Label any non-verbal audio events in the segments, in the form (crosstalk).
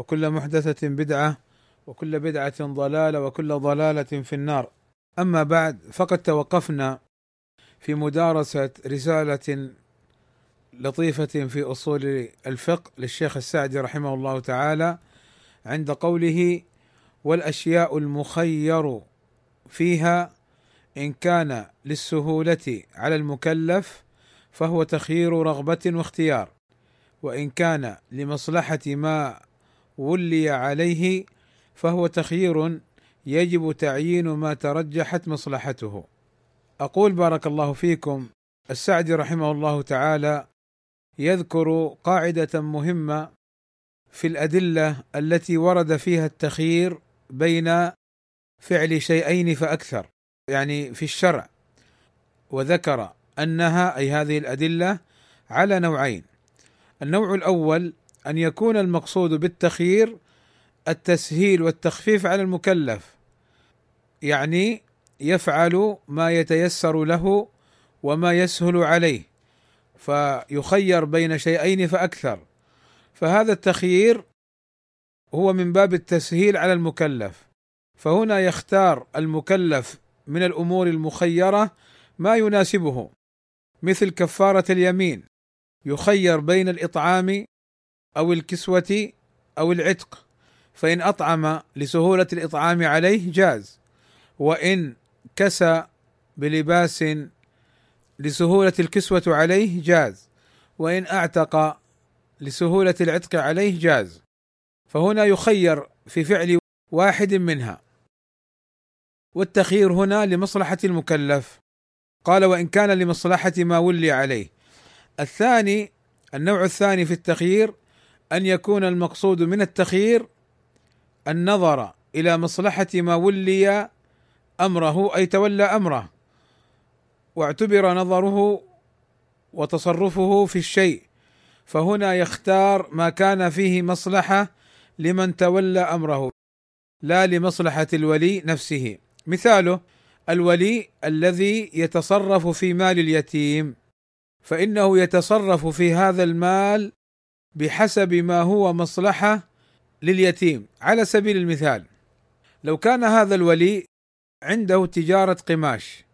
وكل محدثة بدعة وكل بدعة ضلالة وكل ضلالة في النار. أما بعد فقد توقفنا في مدارسة رسالة لطيفة في أصول الفقه للشيخ السعدي رحمه الله تعالى عند قوله والأشياء المخير فيها إن كان للسهولة على المكلف فهو تخيير رغبة واختيار وإن كان لمصلحة ما ولي عليه فهو تخيير يجب تعيين ما ترجحت مصلحته. أقول بارك الله فيكم السعدي رحمه الله تعالى يذكر قاعدة مهمة في الأدلة التي ورد فيها التخيير بين فعل شيئين فأكثر يعني في الشرع وذكر أنها أي هذه الأدلة على نوعين النوع الأول أن يكون المقصود بالتخيير التسهيل والتخفيف على المكلف يعني يفعل ما يتيسر له وما يسهل عليه فيخير بين شيئين فأكثر. فهذا التخيير هو من باب التسهيل على المكلف. فهنا يختار المكلف من الأمور المخيرة ما يناسبه مثل كفارة اليمين يخير بين الإطعام أو الكسوة أو العتق فإن أطعم لسهولة الإطعام عليه جاز. وإن كسى بلباس لسهولة الكسوة عليه جاز. وإن أعتق لسهولة العتق عليه جاز. فهنا يخير في فعل واحد منها. والتخيير هنا لمصلحة المكلف. قال وإن كان لمصلحة ما ولي عليه. الثاني النوع الثاني في التخيير أن يكون المقصود من التخيير النظر إلى مصلحة ما ولي أمره أي تولى أمره واعتبر نظره وتصرفه في الشيء. فهنا يختار ما كان فيه مصلحة لمن تولى أمره لا لمصلحة الولي نفسه. مثاله الولي الذي يتصرف في مال اليتيم فإنه يتصرف في هذا المال بحسب ما هو مصلحة لليتيم. على سبيل المثال لو كان هذا الولي عنده تجارة قماش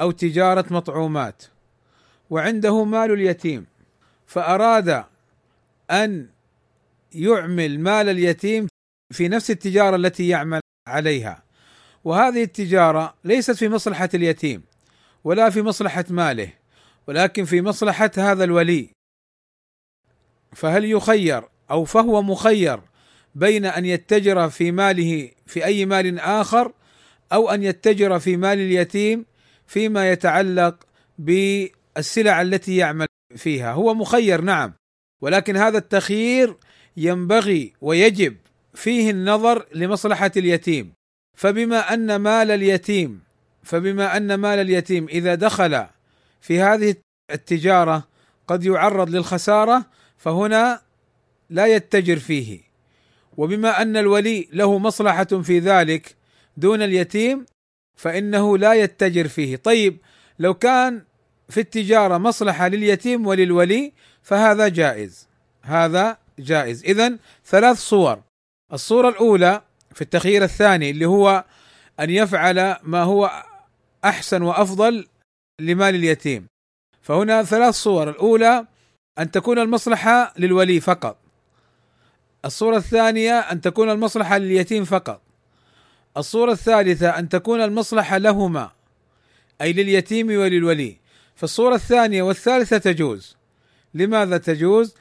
أو تجارة مطعومات وعنده مال اليتيم فأراد أن يعمل مال اليتيم في نفس التجارة التي يعمل عليها. وهذه التجارة ليست في مصلحة اليتيم ولا في مصلحة ماله ولكن في مصلحة هذا الولي. فهل يخير أو فهو مخير بين أن يتجر في ماله في أي مال آخر أو أن يتجر في مال اليتيم فيما يتعلق بالسلع التي يعمل فيها؟ هو مخير نعم. ولكن هذا التخيير ينبغي ويجب فيه النظر لمصلحة اليتيم. فبما أن مال اليتيم فبما أن مال اليتيم إذا دخل في هذه التجارة قد يعرض للخسارة فهنا لا يتجر فيه. وبما أن الولي له مصلحة في ذلك دون اليتيم فإنه لا يتجر فيه. طيب لو كان في التجارة مصلحة لليتيم وللولي فهذا جائز. هذا جائز. اذا ثلاث صور. الصورة الأولى في التخيير الثاني اللي هو أن يفعل ما هو أحسن وأفضل لمال اليتيم. فهنا ثلاث صور. الأولى أن تكون المصلحة للولي فقط الصورة الثانية أن تكون المصلحة لليتيم فقط. الصورة الثالثة أن تكون المصلحة لهما أي لليتيم وللولي. فالصورة الثانية والثالثة تجوز. لماذا تجوز؟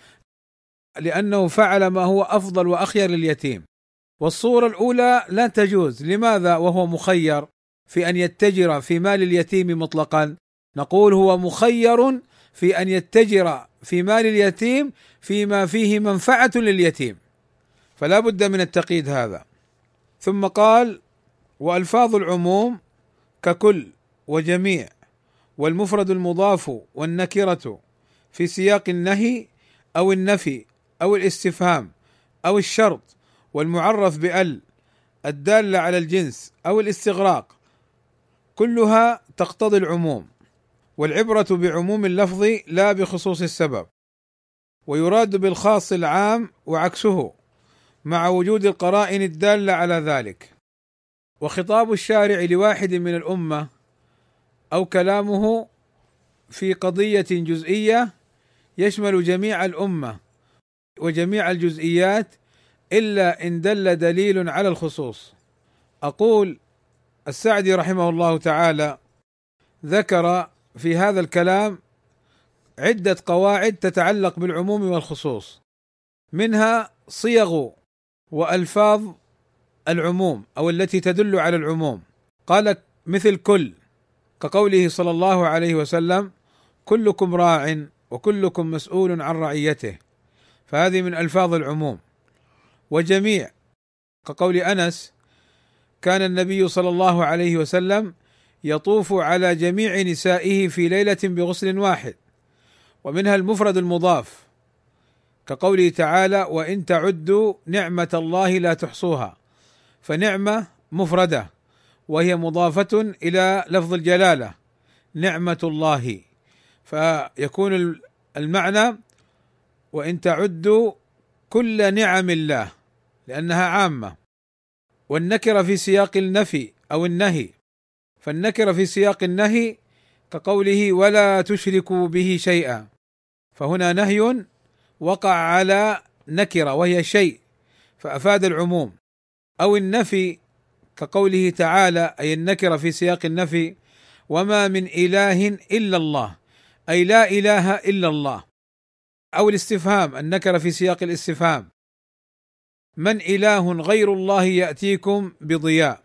لأنه فعل ما هو أفضل وأخير لليتيم. والصورة الأولى لا تجوز، لماذا وهو مخير في أن يتجر في مال اليتيم مطلقا؟ نقول هو مخير في أن يتجر في مال اليتيم فيما فيه منفعة لليتيم. فلا بد من التقييد هذا. ثم قال وألفاظ العموم ككل وجميع والمفرد المضاف والنكرة في سياق النهي أو النفي أو الاستفهام أو الشرط والمعرف بأل الدالة على الجنس أو الاستغراق كلها تقتضي العموم. والعبرة بعموم اللفظ لا بخصوص السبب ويراد بالخاص العام وعكسه مع وجود القرائن الدالة على ذلك. وخطاب الشارع لواحد من الأمة أو كلامه في قضية جزئية يشمل جميع الأمة وجميع الجزئيات إلا إن دل دليل على الخصوص. أقول السعدي رحمه الله تعالى ذكر في هذا الكلام عدة قواعد تتعلق بالعموم والخصوص. منها صيغ وألفاظ العموم أو التي تدل على العموم. قال مثل كل كقوله صلى الله عليه وسلم كلكم راع وكلكم مسؤول عن رعيته. فهذه من ألفاظ العموم. وجميع كقول أنس كان النبي صلى الله عليه وسلم يطوف على جميع نسائه في ليلة بغسل واحد ومنها المفرد المضاف كقوله تعالى وإن تعدوا نعمة الله لا تحصوها فنعمة مفردة وهي مضافة إلى لفظ الجلالة نعمة الله. فيكون المعنى وإن تعدوا كل نعم الله لأنها عامة. والنكرة في سياق النفي أو النهي فالنكره في سياق النهي كقوله ولا تشركوا به شيئا. فهنا نهي وقع على نكره وهي شيء فأفاد العموم. أو النفي كقوله تعالى أي النكره في سياق النفي وما من إله إلا الله أي لا إله إلا الله. أو الاستفهام النكره في سياق الاستفهام. من إله غير الله يأتيكم بضياء.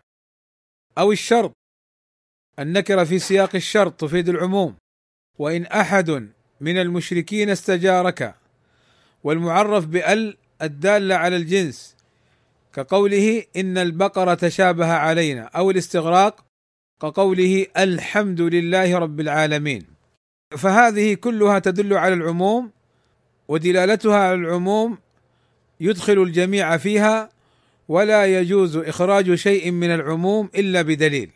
أو الشرط النكره في سياق الشرط تفيد العموم. وإن أحد من المشركين استجارك والمعرف بأل الداله على الجنس كقوله إن البقرة تشابه علينا أو الاستغراق كقوله الحمد لله رب العالمين. فهذه كلها تدل على العموم ودلالتها على العموم يدخل الجميع فيها ولا يجوز إخراج شيء من العموم إلا بدليل.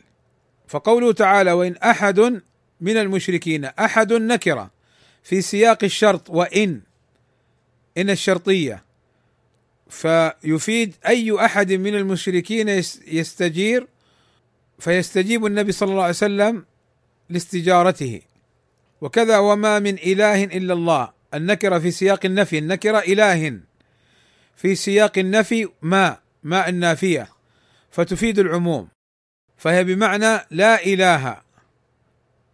فقوله تعالى وإن أحد من المشركين أحد نكرة في سياق الشرط وإن إن الشرطية. فيفيد أي أحد من المشركين يستجير فيستجيب النبي صلى الله عليه وسلم لاستجارته. وكذا وما من إله إلا الله النكرة في سياق النفي النكرة إله. في سياق النفي ما ما النافية. فتفيد العموم. فهي بمعنى لا إله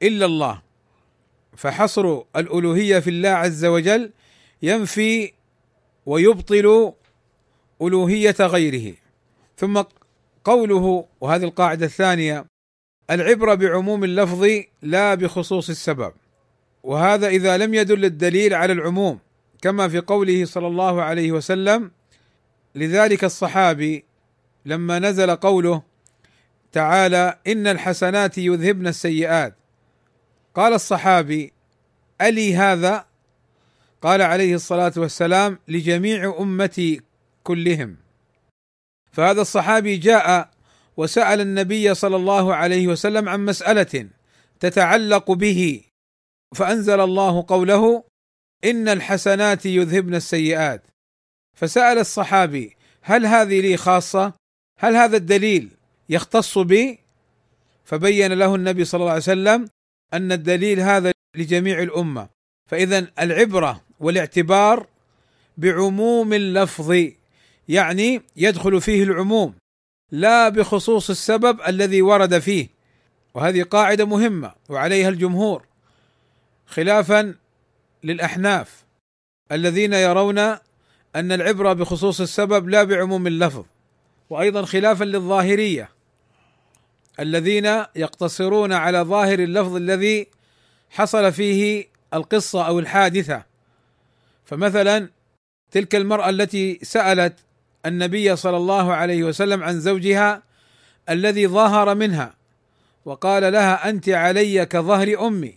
إلا الله. فحصر الألوهية في الله عز وجل ينفي ويبطل ألوهية غيره. ثم قوله وهذه القاعدة الثانية العبرة بعموم اللفظ لا بخصوص السبب. وهذا إذا لم يدل الدليل على العموم كما في قوله صلى الله عليه وسلم لذلك الصحابي لما نزل قوله تعالى إن الحسنات يذهبن السيئات. قال الصحابي ألي هذا؟ قال عليه الصلاة والسلام لجميع أمتي كلهم. فهذا الصحابي جاء وسأل النبي صلى الله عليه وسلم عن مسألة تتعلق به فأنزل الله قوله إن الحسنات يذهبن السيئات. فسأل الصحابي هل هذه لي خاصة؟ هل هذا الدليل؟ يختص بي؟ فبين له النبي صلى الله عليه وسلم أن الدليل هذا لجميع الأمة فاذا العبرة والاعتبار بعموم اللفظ يعني يدخل فيه العموم لا بخصوص السبب الذي ورد فيه وهذه قاعدة مهمة وعليها الجمهور خلافا للأحناف الذين يرون أن العبرة بخصوص السبب لا بعموم اللفظ وأيضا خلافا للظاهرية الذين يقتصرون على ظاهر اللفظ الذي حصل فيه القصة أو الحادثة. فمثلا تلك المرأة التي سألت النبي صلى الله عليه وسلم عن زوجها الذي ظهر منها وقال لها أنت علي كظهر أمي.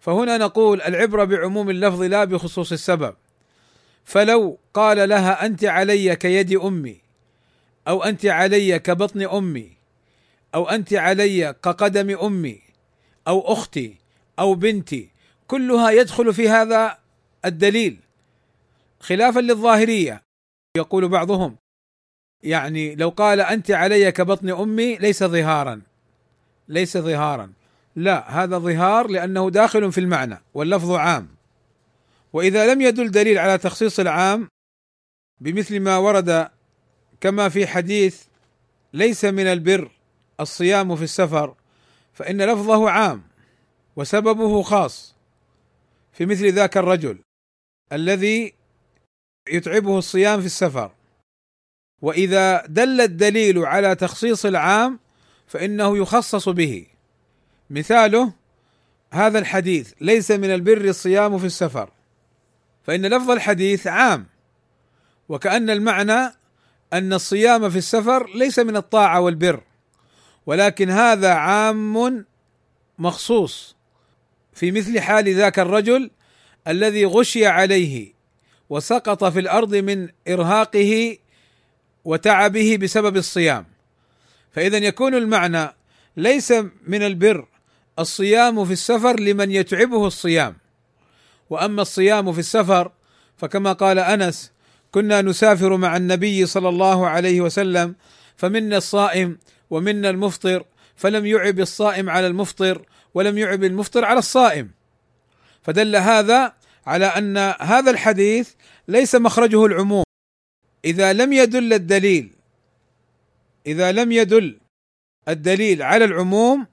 فهنا نقول العبرة بعموم اللفظ لا بخصوص السبب. فلو قال لها أنت علي كيد أمي أو أنت علي كبطن أمي أو أنت علي كقدم أمي أو أختي أو بنتي كلها يدخل في هذا الدليل. خلافا للظاهرية يقول بعضهم يعني لو قال أنت علي كبطن أمي ليس ظهارا ليس ظهارا. لا هذا ظهار لأنه داخل في المعنى واللفظ عام. وإذا لم يدل دليل على تخصيص العام بمثل ما ورد كما في حديث ليس من البر الصيام في السفر فإن لفظه عام وسببه خاص في مثل ذاك الرجل الذي يتعبه الصيام في السفر. وإذا دل الدليل على تخصيص العام فإنه يخصص به. مثاله هذا الحديث ليس من البر الصيام في السفر. فإن لفظ الحديث عام وكأن المعنى أن الصيام في السفر ليس من الطاعة والبر. ولكن هذا عام مخصوص في مثل حال ذاك الرجل الذي غشي عليه وسقط في الأرض من إرهاقه وتعبه بسبب الصيام. فإذا يكون المعنى ليس من البر الصيام في السفر لمن يتعبه الصيام. وأما الصيام في السفر فكما قال أنس كنا نسافر مع النبي صلى الله عليه وسلم فمنا الصائم ومنا المفطر فلم يعب الصائم على المفطر ولم يعب المفطر على الصائم. فدل هذا على أن هذا الحديث ليس مخرجه العموم. إذا لم يدل الدليل إذا لم يدل الدليل على العموم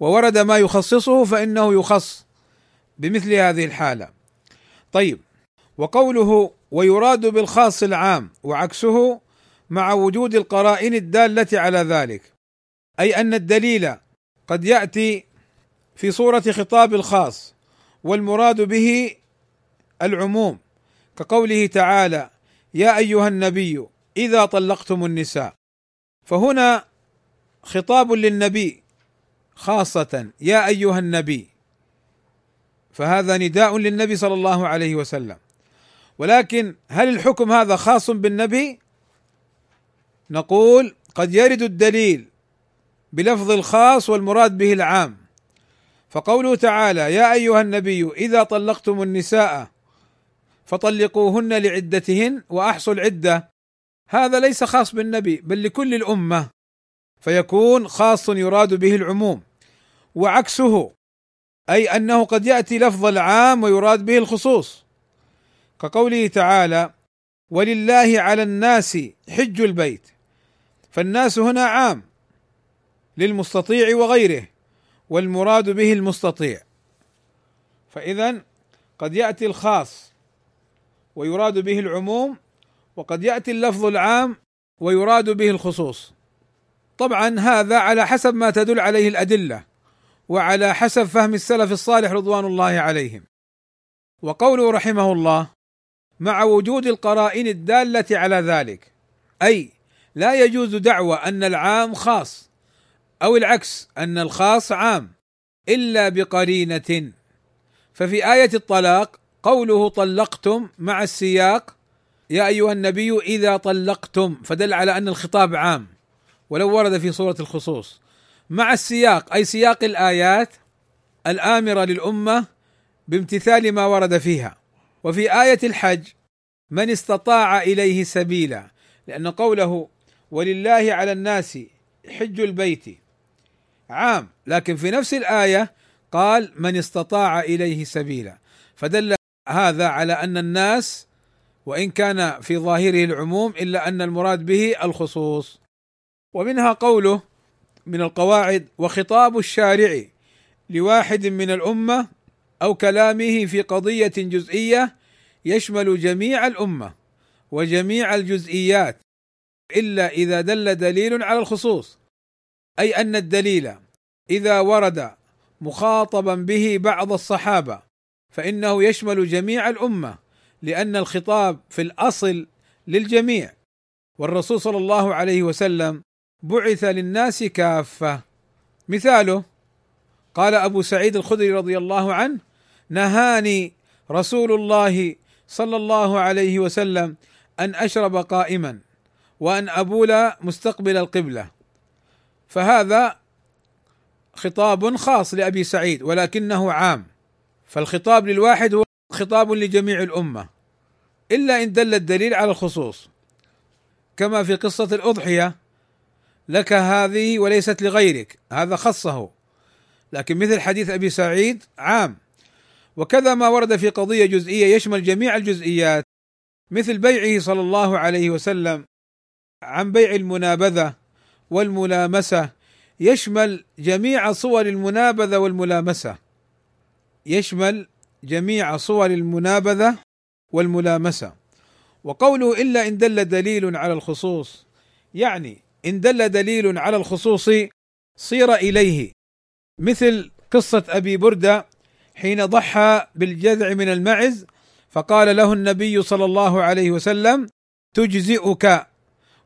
وورد ما يخصصه فإنه يخص بمثل هذه الحالة. طيب وقوله ويراد بالخاص العام وعكسه مع وجود القرائن الدالة على ذلك أي أن الدليل قد يأتي في صورة خطاب الخاص والمراد به العموم كقوله تعالى يا أيها النبي إذا طلقتم النساء فهنا خطاب للنبي خاصة يا أيها النبي فهذا نداء للنبي صلى الله عليه وسلم. ولكن هل الحكم هذا خاص بالنبي؟ نقول قد يرد الدليل بلفظ الخاص والمراد به العام. فقوله تعالى يا أيها النبي إذا طلقتم النساء فطلقوهن لعدتهن وأحصوا العدة. هذا ليس خاص بالنبي بل لكل الأمة فيكون خاص يراد به العموم. وعكسه أي أنه قد يأتي لفظ العام ويراد به الخصوص. كقوله تعالى ولله على الناس حج البيت. فالناس هنا عام للمستطيع وغيره والمراد به المستطيع. فإذا قد يأتي الخاص ويراد به العموم وقد يأتي اللفظ العام ويراد به الخصوص. طبعا هذا على حسب ما تدل عليه الأدلة وعلى حسب فهم السلف الصالح رضوان الله عليهم. وقوله رحمه الله مع وجود القرائن الدالة على ذلك أي لا يجوز دعوى أن العام خاص أو العكس أن الخاص عام إلا بقرينة. ففي آية الطلاق قوله طلقتم مع السياق يا أيها النبي إذا طلقتم فدل على أن الخطاب عام ولو ورد في صوره الخصوص. مع السياق أي سياق الآيات الآمرة للأمة بامتثال ما ورد فيها. وفي آية الحج من استطاع إليه سبيلا لأن قوله ولله على الناس حج البيت. عام. لكن في نفس الآية قال من استطاع إليه سبيلا. فدل هذا على أن الناس وإن كان في ظاهره العموم إلا أن المراد به الخصوص. ومنها قوله من القواعد وخطاب الشارع لواحد من الأمة أو كلامه في قضية جزئية يشمل جميع الأمة وجميع الجزئيات. إلا إذا دل دليل على الخصوص. أي أن الدليل إذا ورد مخاطبا به بعض الصحابة فإنه يشمل جميع الأمة لأن الخطاب في الأصل للجميع. والرسول صلى الله عليه وسلم بعث للناس كافة. مثاله قال أبو سعيد الخدري رضي الله عنه نهاني رسول الله صلى الله عليه وسلم أن أشرب قائما. وأن أبول مستقبل القبلة. فهذا خطاب خاص لأبي سعيد ولكنه عام. فالخطاب للواحد هو خطاب لجميع الأمة إلا إن دل الدليل على الخصوص. كما في قصة الأضحية لك هذه وليست لغيرك. هذا خصه. لكن مثل حديث أبي سعيد عام. وكذا ما ورد في قضية جزئية يشمل جميع الجزئيات مثل بيعه صلى الله عليه وسلم عن بيع المنابذة والملامسة يشمل جميع صور المنابذة والملامسة. يشمل جميع صور المنابذة والملامسة. وقوله إلا إن دل دليل على الخصوص يعني إن دل دليل على الخصوص صير إليه. مثل قصة أبي بردة حين ضحى بالجذع من المعز فقال له النبي صلى الله عليه وسلم تجزئك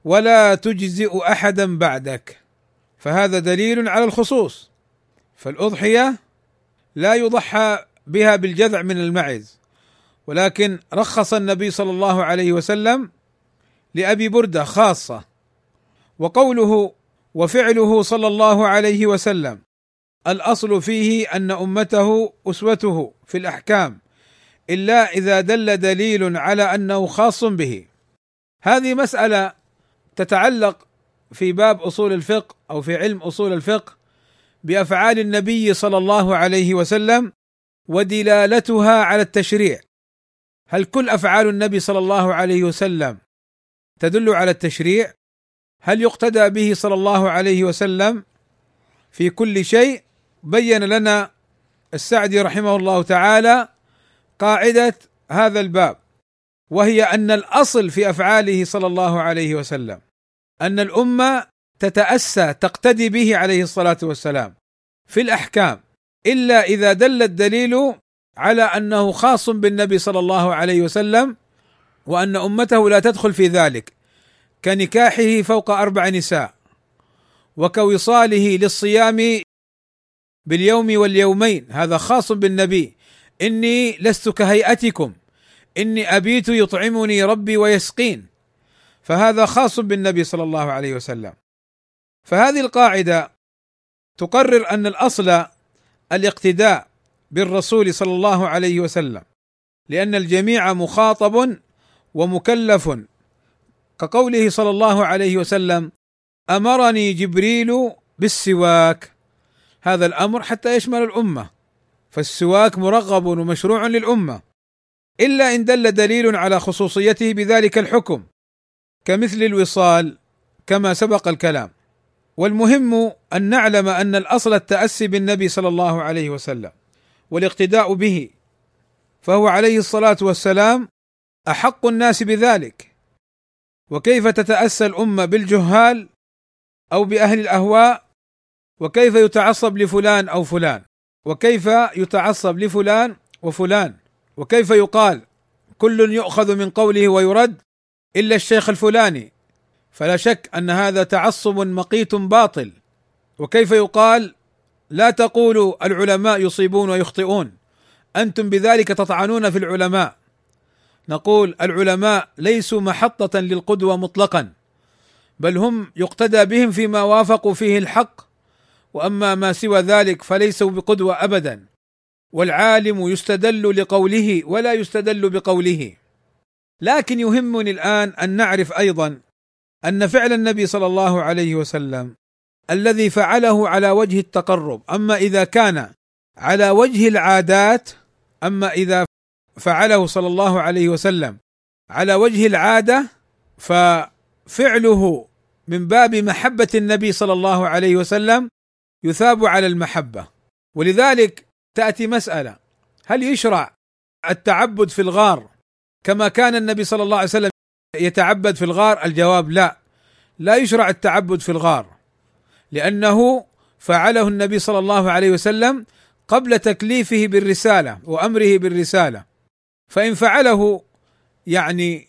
ولا تجزئ أحدا بعدك. فهذا دليل على الخصوص. فالأضحية لا يضحى بها بالجذع من المعز. ولكن رخص النبي صلى الله عليه وسلم لأبي بردة خاصة. وقوله وفعله صلى الله عليه وسلم. الأصل فيه أن أمته أسوته في الأحكام. إلا إذا دل دليل على أنه خاص به. هذه مسألة تتعلق في باب أصول الفقه أو في علم أصول الفقه بأفعال النبي صلى الله عليه وسلم ودلالتها على التشريع. هل كل أفعال النبي صلى الله عليه وسلم تدل على التشريع؟ هل يقتدى به صلى الله عليه وسلم في كل شيء؟ بين لنا السعدي رحمه الله تعالى قاعدة هذا الباب. وهي أن الأصل في أفعاله صلى الله عليه وسلم أن الأمة تتأسى تقتدي به عليه الصلاة والسلام في الأحكام إلا إذا دل الدليل على أنه خاص بالنبي صلى الله عليه وسلم وأن أمته لا تدخل في ذلك كنكاحه فوق أربع نساء وكوصاله للصيام باليوم واليومين هذا خاص بالنبي إني لست كهيئتكم. إني أبيت يطعمني ربي ويسقين. فهذا خاص بالنبي صلى الله عليه وسلم. فهذه القاعدة تقرر أن الأصل الاقتداء بالرسول صلى الله عليه وسلم. لأن الجميع مخاطب ومكلف. كقوله صلى الله عليه وسلم أمرني جبريل بالسواك. هذا الأمر حتى يشمل الأمة. فالسواك مرغب ومشروع للأمة. إلا إن دل دليل على خصوصيته بذلك الحكم كمثل الوصال كما سبق الكلام. والمهم أن نعلم أن الأصل التأسي بالنبي صلى الله عليه وسلم والاقتداء به فهو عليه الصلاة والسلام أحق الناس بذلك. وكيف تتأسى الأمة بالجهال أو بأهل الأهواء؟ وكيف يتعصب لفلان أو فلان؟ وكيف يتعصب لفلان وفلان؟ وكيف يقال كل يؤخذ من قوله ويرد إلا الشيخ الفلاني فلا شك أن هذا تعصب مقيت باطل. وكيف يقال لا تقولوا العلماء يصيبون ويخطئون أنتم بذلك تطعنون في العلماء. نقول العلماء ليسوا محطة للقدوة مطلقا بل هم يقتدى بهم فيما وافقوا فيه الحق وأما ما سوى ذلك فليسوا بقدوة ابدا. والعالم يستدل لقوله ولا يستدل بقوله. لكن يهمني الآن أن نعرف أيضا أن فعل النبي صلى الله عليه وسلم الذي فعله على وجه التقرب أما إذا كان على وجه العادات أما إذا فعله صلى الله عليه وسلم على وجه العادة ففعله من باب محبة النبي صلى الله عليه وسلم يثاب على المحبة. ولذلك تأتي مسألة. هل يشرع التعبد في الغار كما كان النبي صلى الله عليه وسلم يتعبد في الغار؟ الجواب لا. لا يشرع التعبد في الغار لأنه فعله النبي صلى الله عليه وسلم قبل تكليفه بالرسالة وأمره بالرسالة. فإن فعله يعني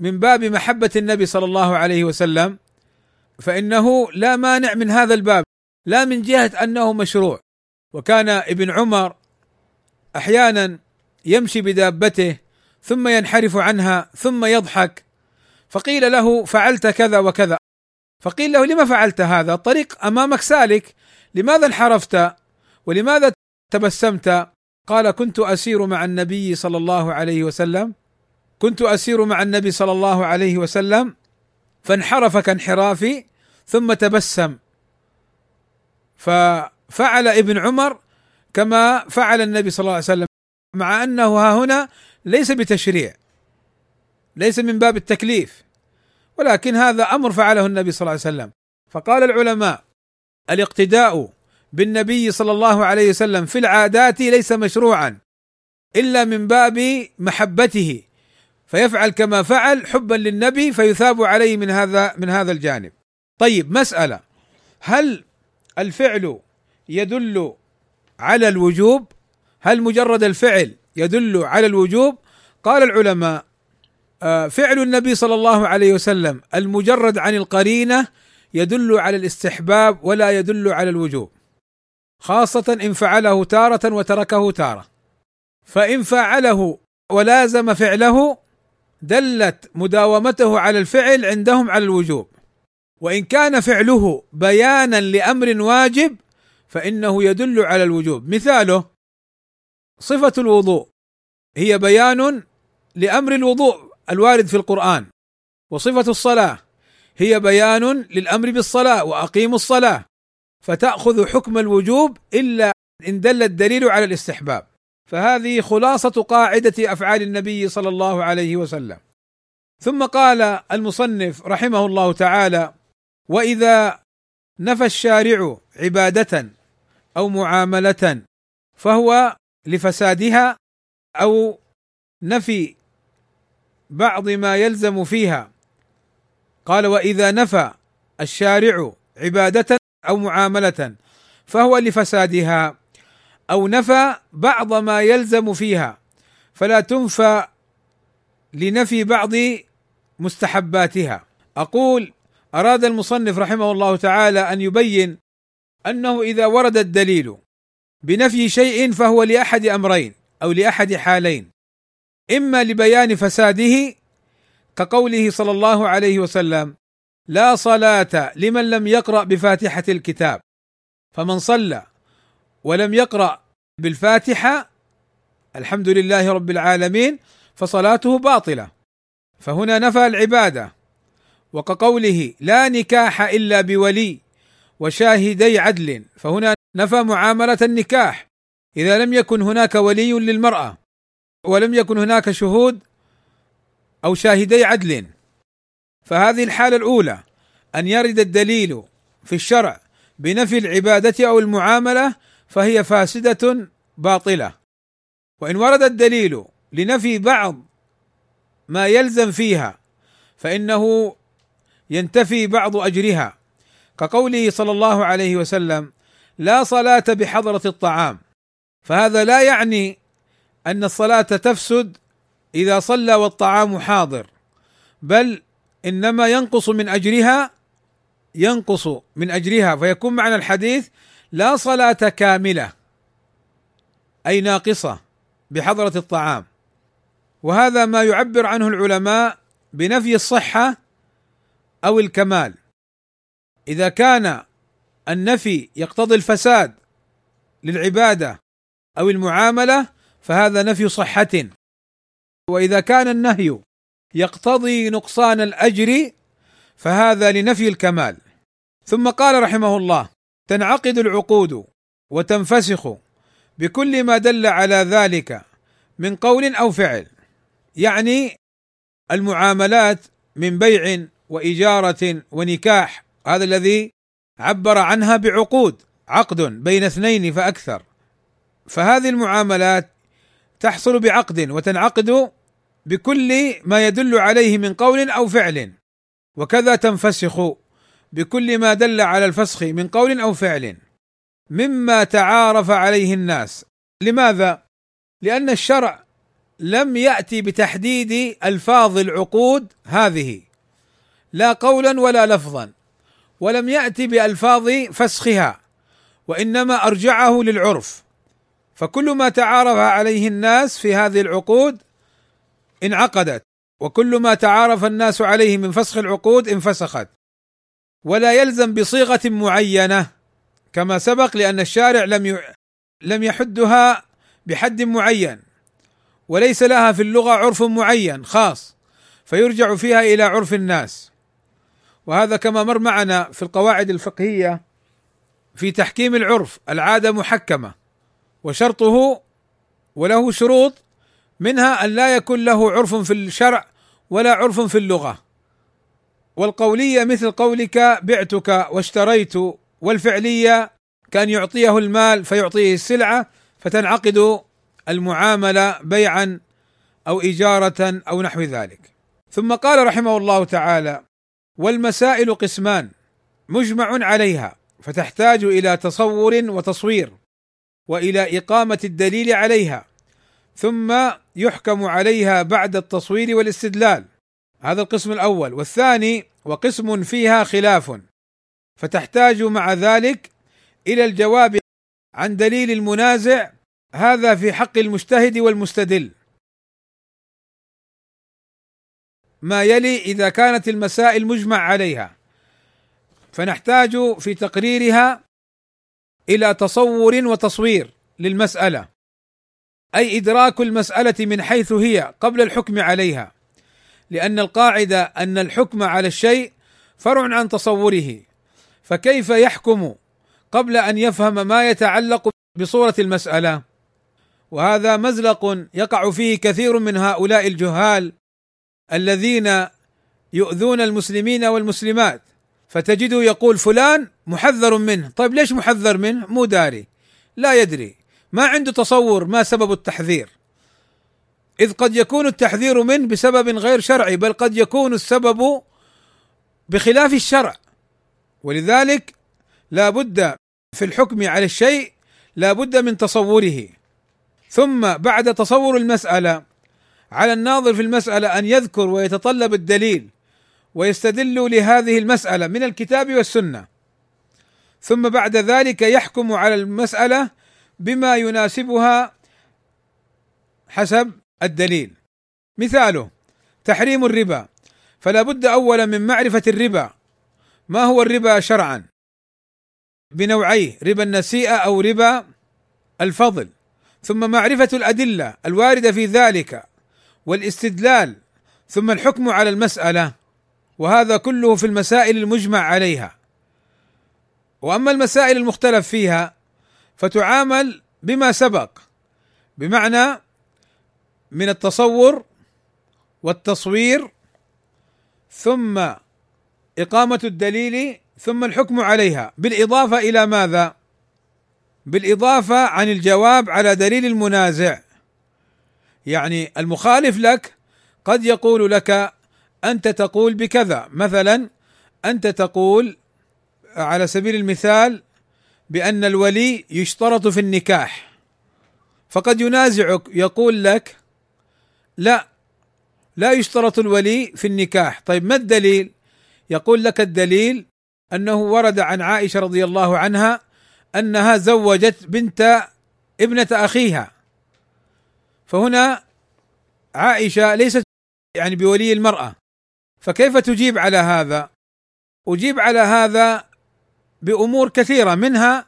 من باب محبة النبي صلى الله عليه وسلم فإنه لا مانع من هذا الباب. لا من جهة أنه مشروع. وكان ابن عمر أحيانا يمشي بدابته ثم ينحرف عنها ثم يضحك فقيل له فعلت كذا وكذا. فقيل له لما فعلت هذا؟ الطريق أمامك سالك لماذا انحرفت؟ ولماذا تبسمت؟ قال كنت أسير مع النبي صلى الله عليه وسلم. كنت أسير مع النبي صلى الله عليه وسلم فانحرف كانحرافي ثم تبسم. ففعل ابن عمر كما فعل النبي صلى الله عليه وسلم مع أنه ها هنا ليس بتشريع ليس من باب التكليف ولكن هذا أمر فعله النبي صلى الله عليه وسلم فقال العلماء الاقتداء بالنبي صلى الله عليه وسلم في العادات ليس مشروعا إلا من باب محبته فيفعل كما فعل حبا للنبي فيثاب عليه من هذا من هذا الجانب. طيب مسألة هل الفعل يدل على الوجوب؟ هل مجرد الفعل يدل على الوجوب؟ قال العلماء آه، فعل النبي صلى الله عليه وسلم المجرد عن القرينة يدل على الاستحباب ولا يدل على الوجوب. خاصة إن فعله تارة وتركه تارة. فإن فعله ولازم فعله دلت مداومته على الفعل عندهم على الوجوب. وإن كان فعله بيانا لأمر واجب فإنه يدل على الوجوب، مثاله صفة الوضوء. هي بيان لأمر الوضوء الوارد في القرآن، وصفة الصلاة هي بيان للأمر بالصلاة وأقيموا الصلاة، فتأخذ حكم الوجوب إلا إن دل الدليل على الاستحباب. فهذه خلاصة قاعدة أفعال النبي صلى الله عليه وسلم. ثم قال المصنف رحمه الله تعالى وإذا نفى الشارع عبادة أو معاملة فهو لفسادها أو نفي بعض ما يلزم فيها. قال وإذا نفى الشارع عبادة أو معاملة فهو لفسادها أو نفى بعض ما يلزم فيها. فلا تنفى لنفي بعض مستحباتها. أقول أراد المصنف رحمه الله تعالى أن يبين أنه إذا ورد الدليل بنفي شيء فهو لأحد أمرين أو لأحد حالين. إما لبيان فساده كقوله صلى الله عليه وسلم لا صلاة لمن لم يقرأ بفاتحة الكتاب. فمن صلى ولم يقرأ بالفاتحة الحمد لله رب العالمين فصلاته باطلة. فهنا نفى العبادة وكقوله لا نكاح إلا بولي وشاهدي عدل فهنا نفى معاملة النكاح. إذا لم يكن هناك ولي للمرأة ولم يكن هناك شهود أو شاهدي عدل. فهذه الحالة الأولى أن يرد الدليل في الشرع بنفي العبادة أو المعاملة فهي فاسدة باطلة. وإن ورد الدليل لنفي بعض ما يلزم فيها فإنه ينتفي بعض أجرها. كقوله صلى الله عليه وسلم لا صلاة بحضرة الطعام. فهذا لا يعني أن الصلاة تفسد إذا صلى والطعام حاضر بل إنما ينقص من أجرها ينقص من أجرها. فيكون معنى الحديث لا صلاة كاملة أي ناقصة بحضرة الطعام. وهذا ما يعبر عنه العلماء بنفي الصحة أو الكمال. إذا كان النفي يقتضي الفساد للعبادة أو المعاملة فهذا نفي صحة. وإذا كان النهي يقتضي نقصان الأجر فهذا لنفي الكمال. ثم قال رحمه الله تنعقد العقود وتنفسخ بكل ما دل على ذلك من قول أو فعل. يعني المعاملات من بيع وإجارة ونكاح هذا الذي عبر عنها بعقود عقد بين اثنين فأكثر. فهذه المعاملات تحصل بعقد وتنعقد بكل ما يدل عليه من قول أو فعل. وكذا تنفسخ بكل ما دل على الفسخ من قول أو فعل. مما تعارف عليه الناس. لماذا؟ لأن الشرع لم يأتي بتحديد ألفاظ العقود هذه. لا قولا ولا لفظا. ولم يأتي بألفاظ فسخها وإنما أرجعه للعرف. فكل ما تعارف عليه الناس في هذه العقود انعقدت وكل ما تعارف الناس عليه من فسخ العقود انفسخت. ولا يلزم بصيغة معينة كما سبق لأن الشارع لم لم يحدها بحد معين وليس لها في اللغة عرف معين خاص فيرجع فيها إلى عرف الناس. وهذا كما مر معنا في القواعد الفقهية في تحكيم العرف العادة محكمة وشرطه وله شروط منها أن لا يكون له عرف في الشرع ولا عرف في اللغة. والقولية مثل قولك بعتك واشتريت والفعلية كان يعطيه المال فيعطيه السلعة فتنعقد المعاملة بيعا أو اجاره أو نحو ذلك. ثم قال رحمه الله تعالى والمسائل قسمان مجمع عليها فتحتاج إلى تصور وتصوير وإلى إقامة الدليل عليها ثم يحكم عليها بعد التصوير والاستدلال. هذا القسم الأول. والثاني وقسم فيها خلاف فتحتاج مع ذلك إلى الجواب عن دليل المنازع هذا في حق المجتهد والمستدل. ما يلي إذا كانت المسائل مجمع عليها. فنحتاج في تقريرها إلى تصور وتصوير للمسألة. أي إدراك المسألة من حيث هي قبل الحكم عليها. لأن القاعدة أن الحكم على الشيء فرع عن تصوره. فكيف يحكم قبل أن يفهم ما يتعلق بصورة المسألة؟ وهذا مزلق يقع فيه كثير من هؤلاء الجهال الذين يؤذون المسلمين والمسلمات. فتجده يقول فلان محذر منه. طيب ليش محذر منه؟ مو داري. لا يدري. ما عنده تصور ما سبب التحذير. إذ قد يكون التحذير منه بسبب غير شرعي بل قد يكون السبب بخلاف الشرع. ولذلك لا بد في الحكم على الشيء لا بد من تصوره. ثم بعد تصور المسألة على الناظر في المسألة أن يذكر ويتطلب الدليل ويستدل لهذه المسألة من الكتاب والسنة. ثم بعد ذلك يحكم على المسألة بما يناسبها حسب الدليل. مثاله تحريم الربا. فلا بد اولا من معرفة الربا. ما هو الربا شرعا؟ بنوعيه ربا النسيئة أو ربا الفضل. ثم معرفة الأدلة الواردة في ذلك. والاستدلال ثم الحكم على المسألة وهذا كله في المسائل المجمع عليها. وأما المسائل المختلف فيها فتعامل بما سبق بمعنى من التصور والتصوير ثم إقامة الدليل ثم الحكم عليها. بالإضافة إلى ماذا؟ بالإضافة عن الجواب على دليل المنازع. يعني المخالف لك قد يقول لك أنت تقول بكذا. مثلا أنت تقول على سبيل المثال بأن الولي يشترط في النكاح فقد ينازعك يقول لك لا لا يشترط الولي في النكاح. طيب ما الدليل؟ يقول لك الدليل أنه ورد عن عائشة رضي الله عنها أنها زوجت بنت ابنة أخيها. فهنا عائشة ليست يعني بولي المرأة. فكيف تجيب على هذا؟ أجيب على هذا بأمور كثيرة منها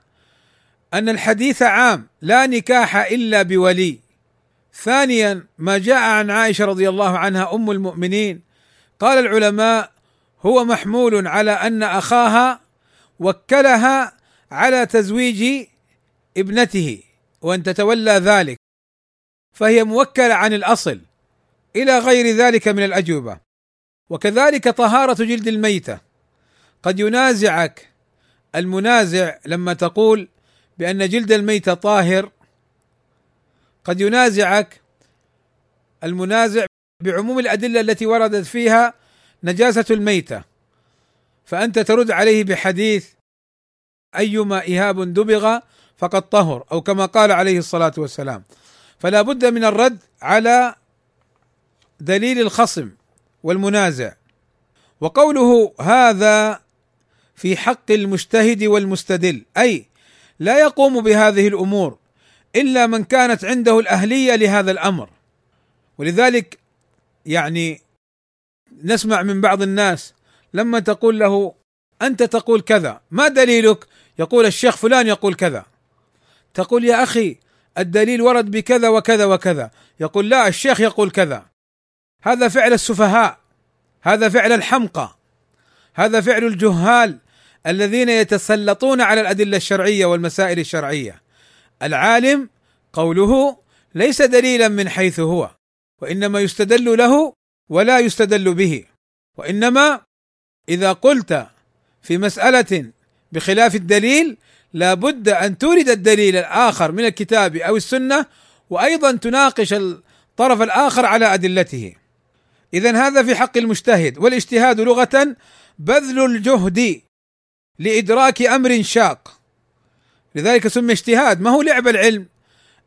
أن الحديث عام لا نكاح إلا بولي. ثانيا ما جاء عن عائشة رضي الله عنها أم المؤمنين قال العلماء هو محمول على أن أخاها وكلها على تزويج ابنته وأن تتولى ذلك. فهي موكلة عن الأصل إلى غير ذلك من الأجوبة. وكذلك طهارة جلد الميتة. قد ينازعك المنازع لما تقول بأن جلد الميتة طاهر. قد ينازعك المنازع بعموم الأدلة التي وردت فيها نجاسة الميتة. فأنت ترد عليه بحديث أيما إهاب دبغ فقد طهر أو كما قال عليه الصلاة والسلام. فلا بد من الرد على دليل الخصم والمنازع. وقوله هذا في حق المجتهد والمستدل أي لا يقوم بهذه الأمور إلا من كانت عنده الأهلية لهذا الأمر. ولذلك يعني نسمع من بعض الناس لما تقول له أنت تقول كذا ما دليلك؟ يقول الشيخ فلان يقول كذا. تقول يا أخي الدليل ورد بكذا وكذا وكذا. يقول لا الشيخ يقول كذا. هذا فعل السفهاء هذا فعل الحمقى هذا فعل الجهال الذين يتسلطون على الأدلة الشرعية والمسائل الشرعية. العالم قوله ليس دليلا من حيث هو وإنما يستدل له ولا يستدل به. وإنما إذا قلت في مسألة بخلاف الدليل لا بد أن تورد الدليل الآخر من الكتاب أو السنة وأيضا تناقش الطرف الآخر على أدلته. اذا هذا في حق المجتهد. والإجتهاد لغة بذل الجهد لإدراك أمر شاق. لذلك سمي اجتهاد. ما هو لعبه العلم؟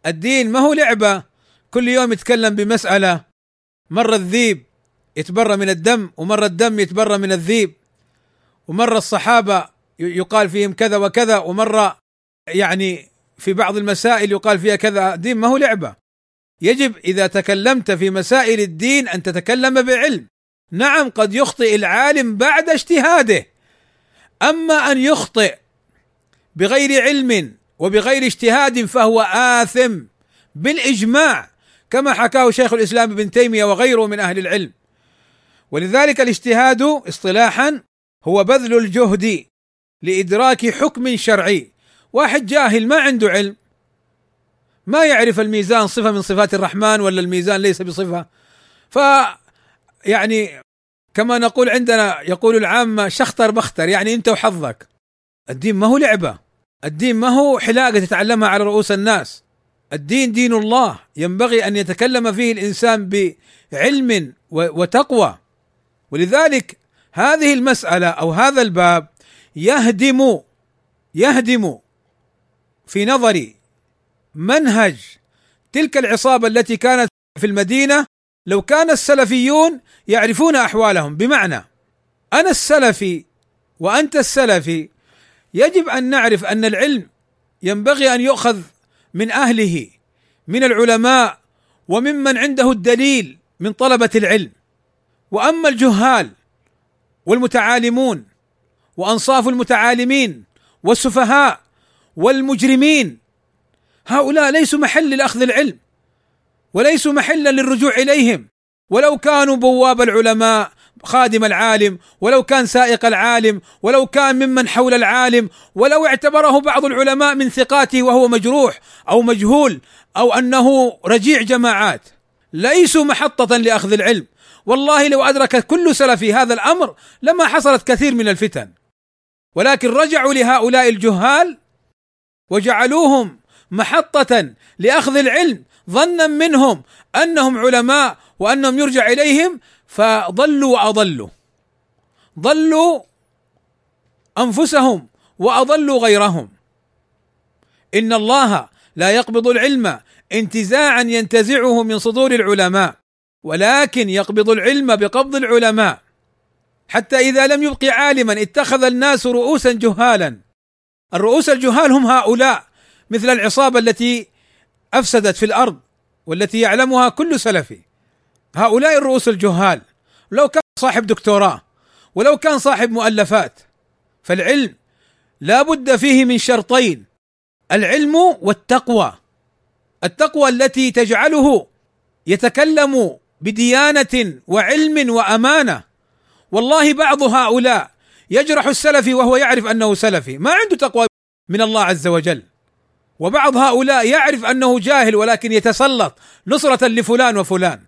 الدين ما هو لعبه كل يوم يتكلم بمسألة. مره الذيب يتبرى من الدم ومره الدم يتبرى من الذيب ومره الصحابة يقال فيهم كذا وكذا ومرة يعني في بعض المسائل يقال فيها كذا دين ما هو لعبة. يجب إذا تكلمت في مسائل الدين أن تتكلم بعلم. نعم قد يخطئ العالم بعد اجتهاده. أما أن يخطئ بغير علم وبغير اجتهاد فهو آثم بالإجماع كما حكاه شيخ الإسلام ابن تيمية وغيره من أهل العلم. ولذلك الاجتهاد اصطلاحا هو بذل الجهد لإدراك حكم شرعي. واحد جاهل ما عنده علم ما يعرف الميزان صفة من صفات الرحمن ولا الميزان ليس بصفة. ف يعني كما نقول عندنا يقول العامه شختر بختر يعني انت وحظك. الدين ما هو لعبة. الدين ما هو حلاقة تتعلمها على رؤوس الناس. الدين دين الله. ينبغي أن يتكلم فيه الإنسان بعلم وتقوى. ولذلك هذه المسألة أو هذا الباب يهدم يهدم في نظري منهج تلك العصابة التي كانت في المدينة. لو كان السلفيون يعرفون أحوالهم بمعنى أنا السلفي وأنت السلفي يجب أن نعرف أن العلم ينبغي أن يؤخذ من أهله من العلماء وممن عنده الدليل من طلبة العلم. وأما الجهال والمتعالمون وأنصاف المتعالمين والسفهاء والمجرمين. هؤلاء ليسوا محل لأخذ العلم وليسوا محلا للرجوع إليهم. ولو كانوا بواب العلماء خادم العالم ولو كان سائق العالم ولو كان ممن حول العالم ولو اعتبره بعض العلماء من ثقاته وهو مجروح أو مجهول أو أنه رجيع جماعات. ليسوا محطة لأخذ العلم. والله لو ادرك كل سلفي هذا الأمر لما حصلت كثير من الفتن. ولكن رجعوا لهؤلاء الجهال وجعلوهم محطة لأخذ العلم ظنا منهم أنهم علماء وأنهم يرجع إليهم فضلوا وأضلوا. ضلوا أنفسهم وأضلوا غيرهم. إن الله لا يقبض العلم انتزاعا ينتزعه من صدور العلماء ولكن يقبض العلم بقبض العلماء. حتى إذا لم يبق عالما اتخذ الناس رؤوسا جهالا. الرؤوس الجهال هم هؤلاء مثل العصابة التي أفسدت في الأرض والتي يعلمها كل سلفي. هؤلاء الرؤوس الجهال. لو كان صاحب دكتوراه ولو كان صاحب مؤلفات فالعلم لا بد فيه من شرطين. العلم والتقوى. التقوى التي تجعله يتكلم بديانة وعلم وأمانة. والله بعض هؤلاء يجرح السلفي وهو يعرف أنه سلفي. ما عنده تقوى من الله عز وجل. وبعض هؤلاء يعرف أنه جاهل ولكن يتسلط نصرة لفلان وفلان.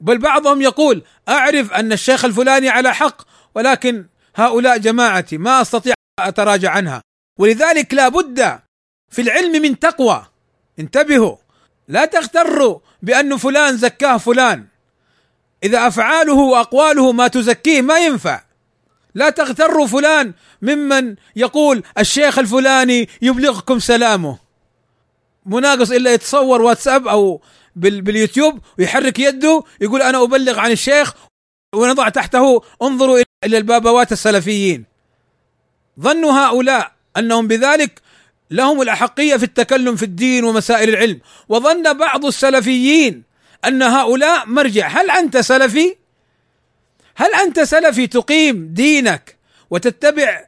بل بعضهم يقول أعرف أن الشيخ الفلاني على حق ولكن هؤلاء جماعتي ما أستطيع أتراجع عنها. ولذلك لا بد في العلم من تقوى. انتبهوا. لا تغتروا بأن فلان زكاه فلان. إذا أفعاله وأقواله ما تزكيه ما ينفع. لا تغتروا فلان ممن يقول الشيخ الفلاني يبلغكم سلامه. مناقص إلا يتصور واتساب أو باليوتيوب ويحرك يده يقول أنا أبلغ عن الشيخ ونضع تحته انظروا إلى البابوات السلفيين. ظنوا هؤلاء أنهم بذلك لهم الأحقية في التكلم في الدين ومسائل العلم. وظن بعض السلفيين أن هؤلاء مرجع. هل أنت سلفي؟ هل أنت سلفي تقيم دينك وتتبع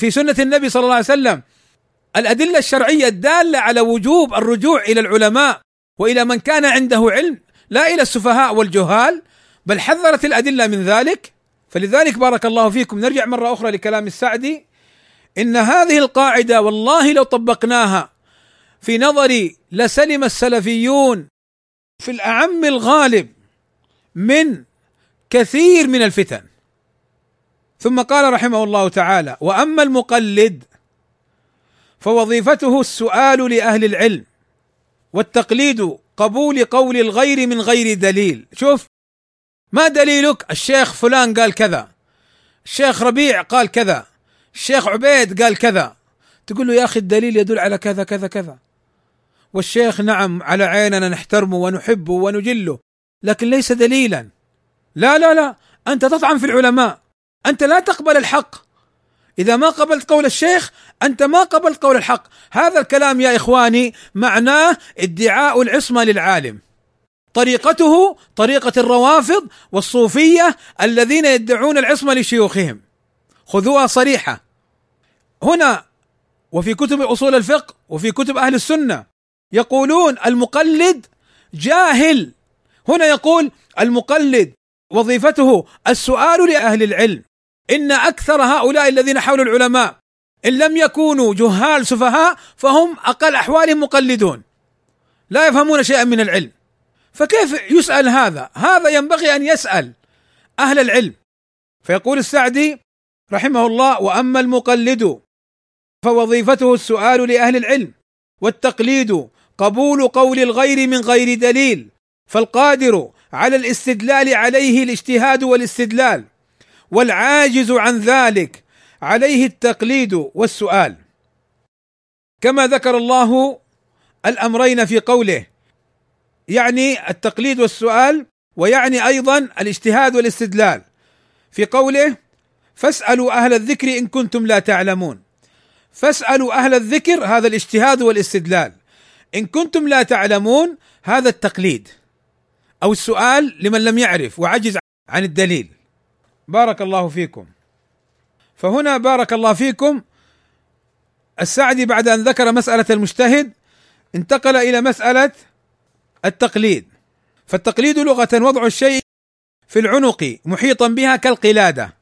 في سنة النبي صلى الله عليه وسلم الأدلة الشرعية الدالة على وجوب الرجوع إلى العلماء وإلى من كان عنده علم لا إلى السفهاء والجهال بل حذرت الأدلة من ذلك؟ فلذلك بارك الله فيكم. نرجع مرة أخرى لكلام السعدي. إن هذه القاعدة والله لو طبقناها في نظري لسلم السلفيون في الأعم الغالب من كثير من الفتن. ثم قال رحمه الله تعالى وأما المقلد فوظيفته السؤال لأهل العلم والتقليد قبول قول الغير من غير دليل. شوف ما دليلك؟ الشيخ فلان قال كذا الشيخ ربيع قال كذا الشيخ عبيد قال كذا. تقول له يا أخي الدليل يدل على كذا كذا كذا. والشيخ نعم على عيننا نحترمه ونحبه ونجله لكن ليس دليلا. لا لا لا أنت تطعن في العلماء أنت لا تقبل الحق. إذا ما قبلت قول الشيخ أنت ما قبلت قول الحق. هذا الكلام يا إخواني معناه ادعاء العصمة للعالم. طريقته طريقة الروافض والصوفية الذين يدعون العصمة لشيوخهم. خذوها صريحة. هنا وفي كتب أصول الفقه وفي كتب أهل السنة يقولون المقلد جاهل. هنا يقول المقلد وظيفته السؤال لأهل العلم. إن أكثر هؤلاء الذين حول العلماء إن لم يكونوا جهال سفهاء فهم أقل احوالهم مقلدون. لا يفهمون شيئا من العلم. فكيف يسأل هذا؟ هذا ينبغي أن يسأل أهل العلم. فيقول السعدي رحمه الله وأما المقلد فوظيفته السؤال لأهل العلم والتقليد قبول قول الغير من غير دليل فالقادر على الاستدلال عليه الاجتهاد والاستدلال والعاجز عن ذلك عليه التقليد والسؤال. كما ذكر الله الأمرين في قوله يعني التقليد والسؤال ويعني أيضا الاجتهاد والاستدلال. في قوله فاسألوا أهل الذكر إن كنتم لا تعلمون. فاسألوا أهل الذكر هذا الاجتهاد والاستدلال. إن كنتم لا تعلمون هذا التقليد أو السؤال لمن لم يعرف وعجز عن الدليل. بارك الله فيكم. فهنا بارك الله فيكم. السعدي بعد أن ذكر مسألة المجتهد انتقل إلى مسألة التقليد. فالتقليد لغة وضع الشيء في العنق محيطا بها كالقلادة.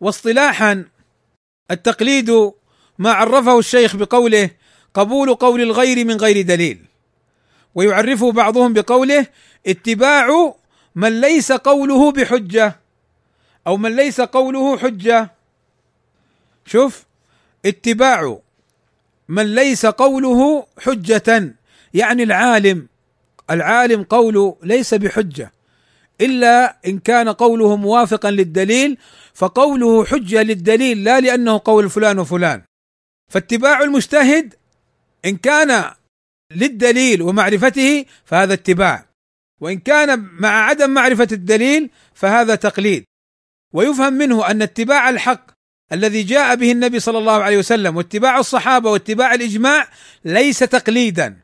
واصطلاحا التقليد ما عرفه الشيخ بقوله قبول قول الغير من غير دليل. ويعرفه بعضهم بقوله اتباع من ليس قوله بحجة أو من ليس قوله حجة. شوف اتباع من ليس قوله حجة يعني العالم. العالم قوله ليس بحجة. إلا إن كان قوله موافقا للدليل فقوله حجة للدليل لا لأنه قول فلان وفلان. فاتباع المجتهد إن كان للدليل ومعرفته فهذا اتباع. وإن كان مع عدم معرفة الدليل فهذا تقليد. ويفهم منه أن اتباع الحق الذي جاء به النبي صلى الله عليه وسلم واتباع الصحابة واتباع الإجماع ليس تقليدا.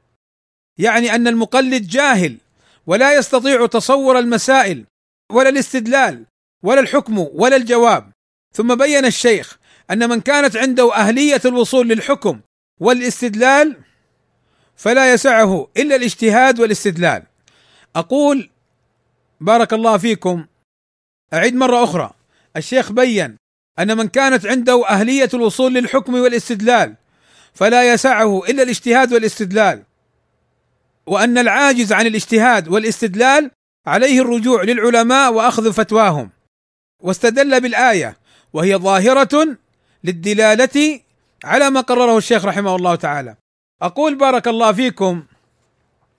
يعني أن المقلد جاهل ولا يستطيع تصور المسائل ولا الاستدلال ولا الحكم ولا الجواب. ثم بين الشيخ أن من كانت عنده أهلية الوصول للحكم والاستدلال فلا يسعه إلا الاجتهاد والاستدلال. أقول بارك الله فيكم أعيد مرة أخرى. الشيخ بين أن من كانت عنده أهلية الوصول للحكم والاستدلال فلا يسعه إلا الاجتهاد والاستدلال وأن العاجز عن الاجتهاد والاستدلال عليه الرجوع للعلماء وأخذ فتواهم. واستدل بالآية وهي ظاهرة للدلالة على ما قرره الشيخ رحمه الله تعالى. أقول بارك الله فيكم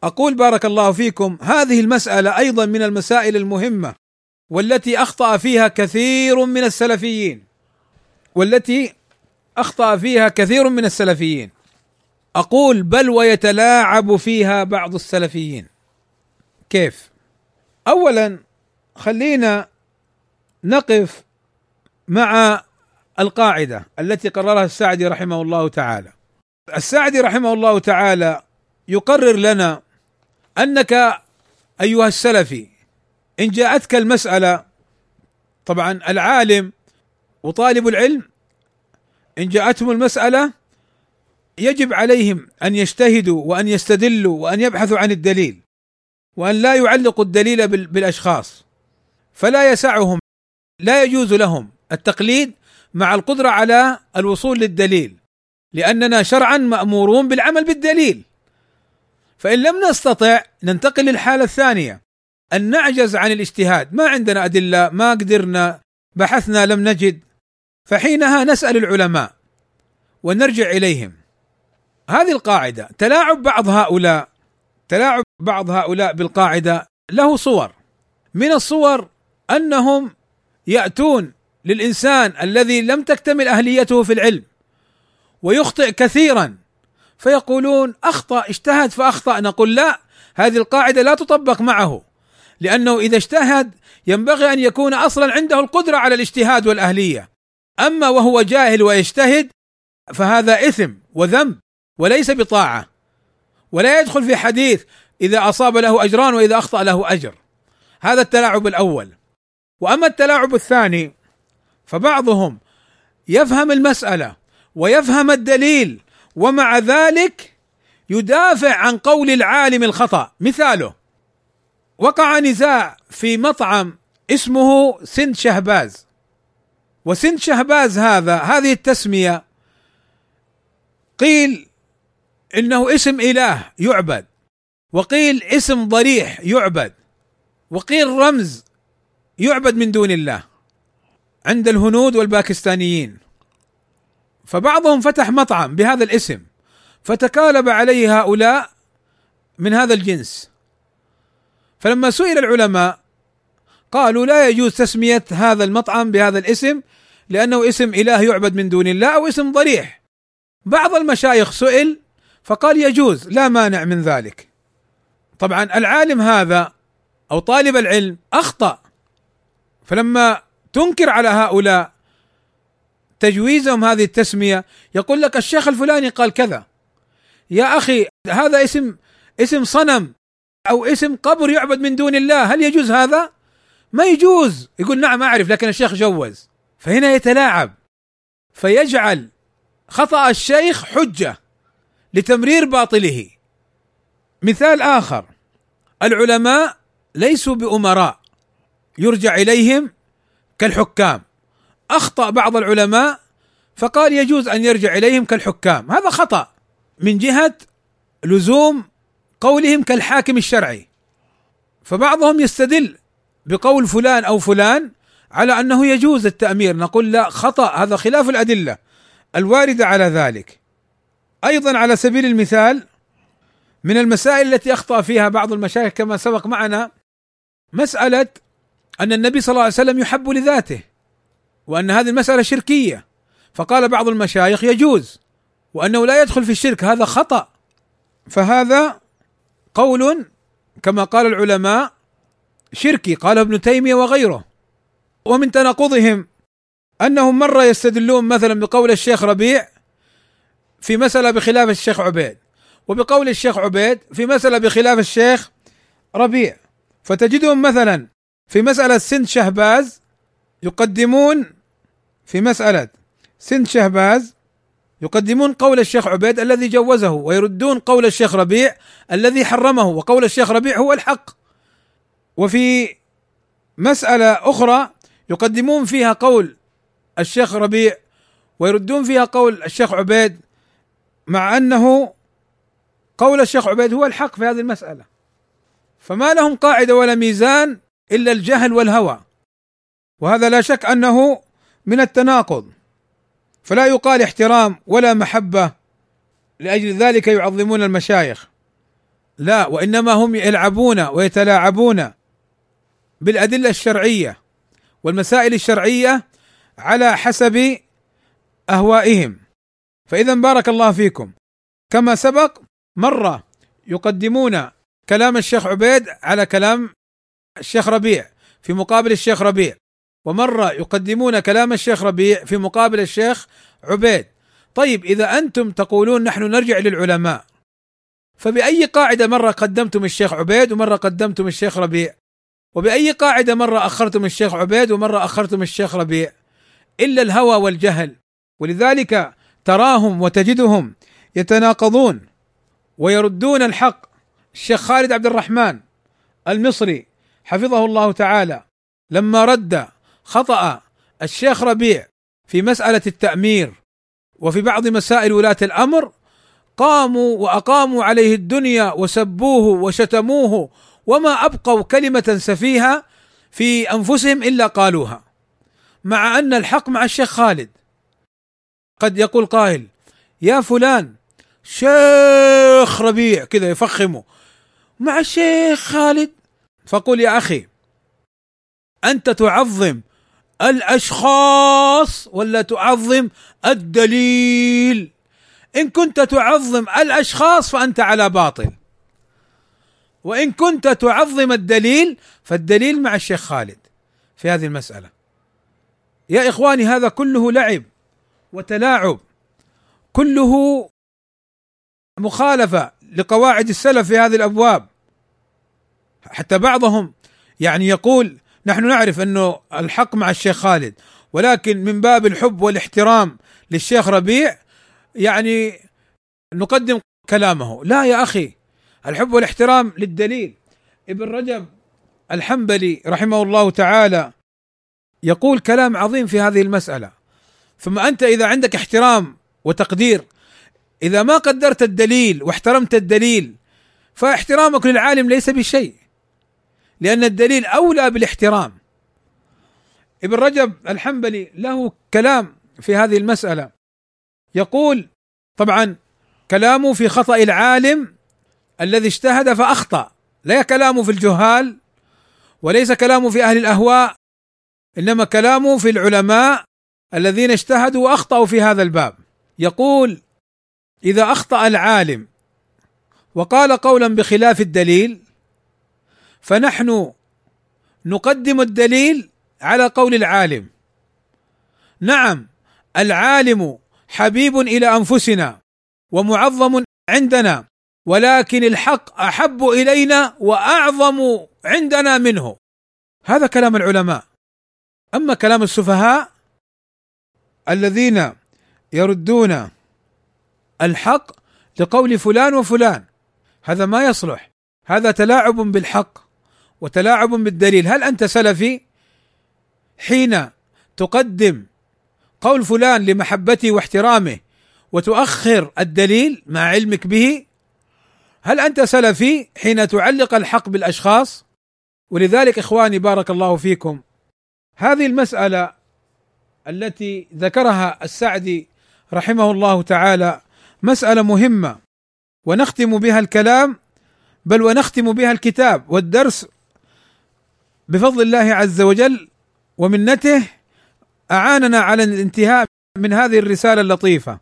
أقول بارك الله فيكم هذه المسألة أيضا من المسائل المهمة والتي أخطأ فيها كثير من السلفيين. والتي أخطأ فيها كثير من السلفيين. أقول بل ويتلاعب فيها بعض السلفيين. كيف؟ اولا خلينا نقف مع القاعدة التي قررها السعدي رحمه الله تعالى. السعدي رحمه الله تعالى يقرر لنا أنك أيها السلفي إن جاءتك المسألة طبعا العالم وطالب العلم إن جاءتهم المسألة يجب عليهم أن يجتهدوا وأن يستدلوا وأن يبحثوا عن الدليل وأن لا يعلقوا الدليل بالاشخاص فلا يسعهم لا يجوز لهم التقليد مع القدرة على الوصول للدليل لأننا شرعا مأمورون بالعمل بالدليل. فإن لم نستطع ننتقل للحالة الثانية. أن نعجز عن الاجتهاد. ما عندنا أدلة ما قدرنا بحثنا لم نجد. فحينها نسأل العلماء ونرجع إليهم. هذه القاعدة تلاعب بعض هؤلاء تلاعب بعض هؤلاء بالقاعدة. له صور. من الصور أنهم يأتون للإنسان الذي لم تكتمل أهليته في العلم ويخطئ كثيرا فيقولون أخطأ اجتهد فأخطأ نقول لا هذه القاعدة لا تطبق معه لأنه إذا اجتهد ينبغي أن يكون أصلا عنده القدرة على الاجتهاد والأهلية. أما وهو جاهل ويجتهد فهذا إثم وذنب وليس بطاعة ولا يدخل في حديث إذا أصاب له أجران وإذا أخطأ له أجر. هذا التلاعب الأول. وأما التلاعب الثاني فبعضهم يفهم المسألة ويفهم الدليل ومع ذلك يدافع عن قول العالم الخطأ. مثاله وقع نزاع في مطعم اسمه سند شهباز. وسند شهباز هذا هذه التسمية قيل إنه اسم إله يعبد وقيل اسم ضريح يعبد وقيل رمز يعبد من دون الله. عند الهنود والباكستانيين. فبعضهم فتح مطعم بهذا الاسم فتكالب عليه هؤلاء من هذا الجنس. فلما سئل العلماء قالوا لا يجوز تسمية هذا المطعم بهذا الاسم لأنه اسم إله يعبد من دون الله أو اسم ضريح. بعض المشايخ سئل فقال يجوز لا مانع من ذلك. طبعا العالم هذا أو طالب العلم أخطأ. فلما تنكر على هؤلاء. تجويزهم هذه التسمية. يقول لك الشيخ الفلاني قال كذا. يا أخي هذا اسم اسم صنم أو اسم قبر يعبد من دون الله هل يجوز هذا؟ ما يجوز. يقول نعم أعرف لكن الشيخ جوز. فهنا يتلاعب. فيجعل خطأ الشيخ حجة لتمرير باطله. مثال آخر. العلماء ليسوا بأمراء. يرجع إليهم كالحكام. أخطأ بعض العلماء فقال يجوز أن يرجع إليهم كالحكام. هذا خطأ من جهة لزوم قولهم كالحاكم الشرعي. فبعضهم يستدل بقول فلان أو فلان على أنه يجوز التأمير. نقول لا خطأ. هذا خلاف الأدلة الوارده على ذلك. أيضا على سبيل المثال من المسائل التي أخطأ فيها بعض المشايخ كما سبق معنا مسألة أن النبي صلى الله عليه وسلم يحب لذاته وأن هذه المسألة شركية. فقال بعض المشايخ يجوز وأنه لا يدخل في الشرك هذا خطأ. فهذا قول كما قال العلماء شركي قال ابن تيمية وغيره. ومن تناقضهم أنهم مرة يستدلون مثلا بقول الشيخ ربيع في مسألة بخلاف الشيخ عبيد وبقول الشيخ عبيد في مسألة بخلاف الشيخ ربيع. فتجدهم مثلا في مسألة سند شهباز يقدمون في مسألة سند شهباز يقدمون قول الشيخ عبيد الذي جوزه ويردون قول الشيخ ربيع الذي حرمه وقول الشيخ ربيع هو الحق. وفي مسألة أخرى يقدمون فيها قول الشيخ ربيع ويردون فيها قول الشيخ عبيد مع أنه قول الشيخ عبيد هو الحق في هذه المسألة. فما لهم قاعدة ولا ميزان إلا الجهل والهوى. وهذا لا شك أنه من التناقض. فلا يقال احترام ولا محبة لأجل ذلك يعظمون المشايخ. لا وإنما هم يلعبون ويتلاعبون بالأدلة الشرعية والمسائل الشرعية على حسب أهوائهم. فإذا بارك الله فيكم. كما سبق مرة يقدمون كلام الشيخ عبيد على كلام الشيخ ربيع في مقابل الشيخ ربيع. ومرة يقدمون كلام الشيخ ربيع في مقابل الشيخ عبيد. طيب إذا أنتم تقولون نحن نرجع للعلماء فبأي قاعدة مرة قدمتم الشيخ عبيد ومرة قدمتم الشيخ ربيع؟ وبأي قاعدة مرة أخرتم الشيخ عبيد ومرة أخرتم الشيخ ربيع؟ إلا الهوى والجهل. ولذلك تراهم وتجدهم يتناقضون ويردون الحق. الشيخ خالد عبد الرحمن المصري حفظه الله تعالى. لما رد خطأ الشيخ ربيع في مسألة التأمير وفي بعض مسائل ولاة الأمر قاموا وأقاموا عليه الدنيا وسبوه وشتموه وما أبقوا كلمة سفيهة في أنفسهم إلا قالوها. مع أن الحق مع الشيخ خالد. قد يقول قائل يا فلان شيخ ربيع كذا يفخمه مع الشيخ خالد؟ فقل يا أخي أنت تعظم الأشخاص ولا تعظم الدليل؟ إن كنت تعظم الأشخاص فأنت على باطل. وإن كنت تعظم الدليل فالدليل مع الشيخ خالد في هذه المسألة. يا إخواني هذا كله لعب وتلاعب. كله مخالفة لقواعد السلف في هذه الأبواب. حتى بعضهم يعني يقول نحن نعرف أنه الحق مع الشيخ خالد ولكن من باب الحب والاحترام للشيخ ربيع يعني نقدم كلامه. لا يا أخي الحب والاحترام للدليل. ابن رجب الحنبلي رحمه الله تعالى يقول كلام عظيم في هذه المسألة. ثم أنت إذا عندك احترام وتقدير إذا ما قدرت الدليل واحترمت الدليل فاحترامك للعالم ليس بشيء. لأن الدليل أولى بالاحترام. ابن رجب الحنبلي له كلام في هذه المسألة. يقول طبعا كلامه في خطأ العالم الذي اجتهد فأخطأ. لا كلامه في الجهال وليس كلامه في أهل الأهواء إنما كلامه في العلماء الذين اجتهدوا وأخطأوا في هذا الباب. يقول إذا أخطأ العالم وقال قولا بخلاف الدليل فنحن نقدم الدليل على قول العالم. نعم العالم حبيب إلى أنفسنا ومعظم عندنا ولكن الحق أحب إلينا وأعظم عندنا منه. هذا كلام العلماء. أما كلام السفهاء الذين يردون الحق لقول فلان وفلان هذا ما يصلح. هذا تلاعب بالحق. وتلاعب بالدليل. هل أنت سلفي؟ حين تقدم قول فلان لمحبته واحترامه وتؤخر الدليل مع علمك به هل أنت سلفي حين تعلق الحق بالأشخاص؟ ولذلك إخواني بارك الله فيكم هذه المسألة التي ذكرها السعدي رحمه الله تعالى مسألة مهمة ونختم بها الكلام بل ونختم بها الكتاب والدرس بفضل الله عز وجل ومنته أعاننا على الانتهاء من هذه الرسالة اللطيفة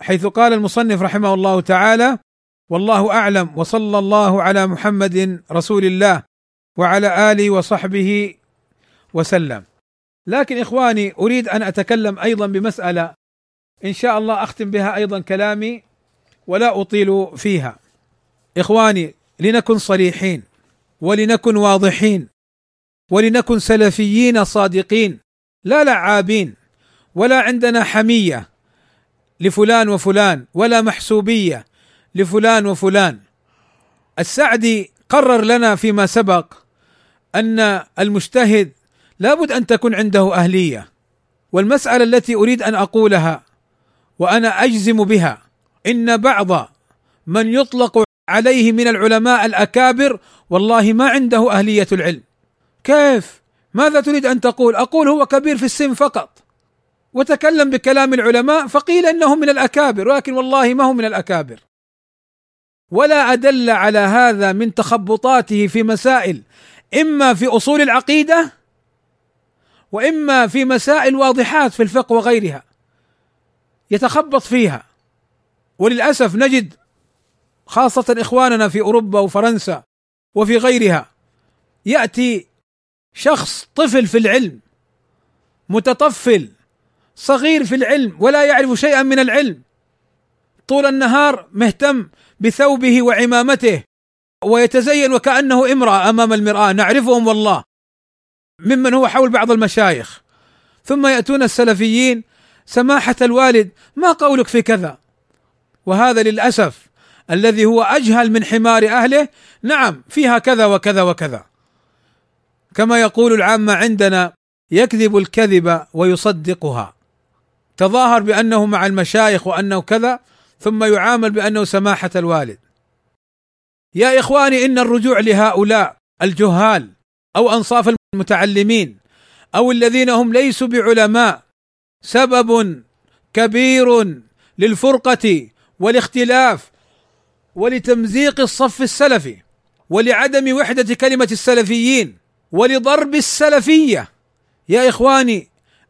حيث قال المصنف رحمه الله تعالى والله أعلم وصلى الله على محمد رسول الله وعلى آله وصحبه وسلم. لكن إخواني أريد أن أتكلم أيضا بمسألة إن شاء الله أختم بها أيضا كلامي ولا أطيل فيها. إخواني لنكن صريحين ولنكن واضحين. ولنكن سلفيين صادقين لا لعابين ولا عندنا حمية لفلان وفلان ولا محسوبية لفلان وفلان. السعدي قرر لنا فيما سبق أن المجتهد لابد أن تكون عنده أهلية والمسألة التي أريد أن أقولها وأنا أجزم بها إن بعض من يطلق عليه من العلماء الأكابر والله ما عنده أهلية العلم. كيف؟ ماذا تريد أن تقول؟ أقول هو كبير في السن فقط. وتكلم بكلام العلماء فقيل إنه من الأكابر ولكن والله ما هو من الأكابر. ولا أدل على هذا من تخبطاته في مسائل إما في أصول العقيدة وإما في مسائل واضحات في الفقه وغيرها. يتخبط فيها. وللأسف نجد خاصة إخواننا في أوروبا وفرنسا وفي غيرها يأتي شخص طفل في العلم متطفل صغير في العلم ولا يعرف شيئا من العلم طول النهار مهتم بثوبه وعمامته ويتزين وكأنه امرأة أمام المرآة. نعرفهم والله ممن هو حول بعض المشايخ. ثم يأتون السلفيين سماحة الوالد ما قولك في كذا؟ وهذا للأسف الذي هو أجهل من حمار أهله. نعم فيها كذا وكذا وكذا. كما يقول العامة عندنا يكذب الكذب ويصدقها. تظاهر بأنه مع المشايخ وأنه كذا ثم يعامل بأنه سماحة الوالد. يا إخواني إن الرجوع لهؤلاء الجهال أو أنصاف المتعلمين أو الذين هم ليسوا بعلماء سبب كبير للفرقة والاختلاف ولتمزيق الصف السلفي ولعدم وحدة كلمة السلفيين. ولضرب السلفية. يا إخواني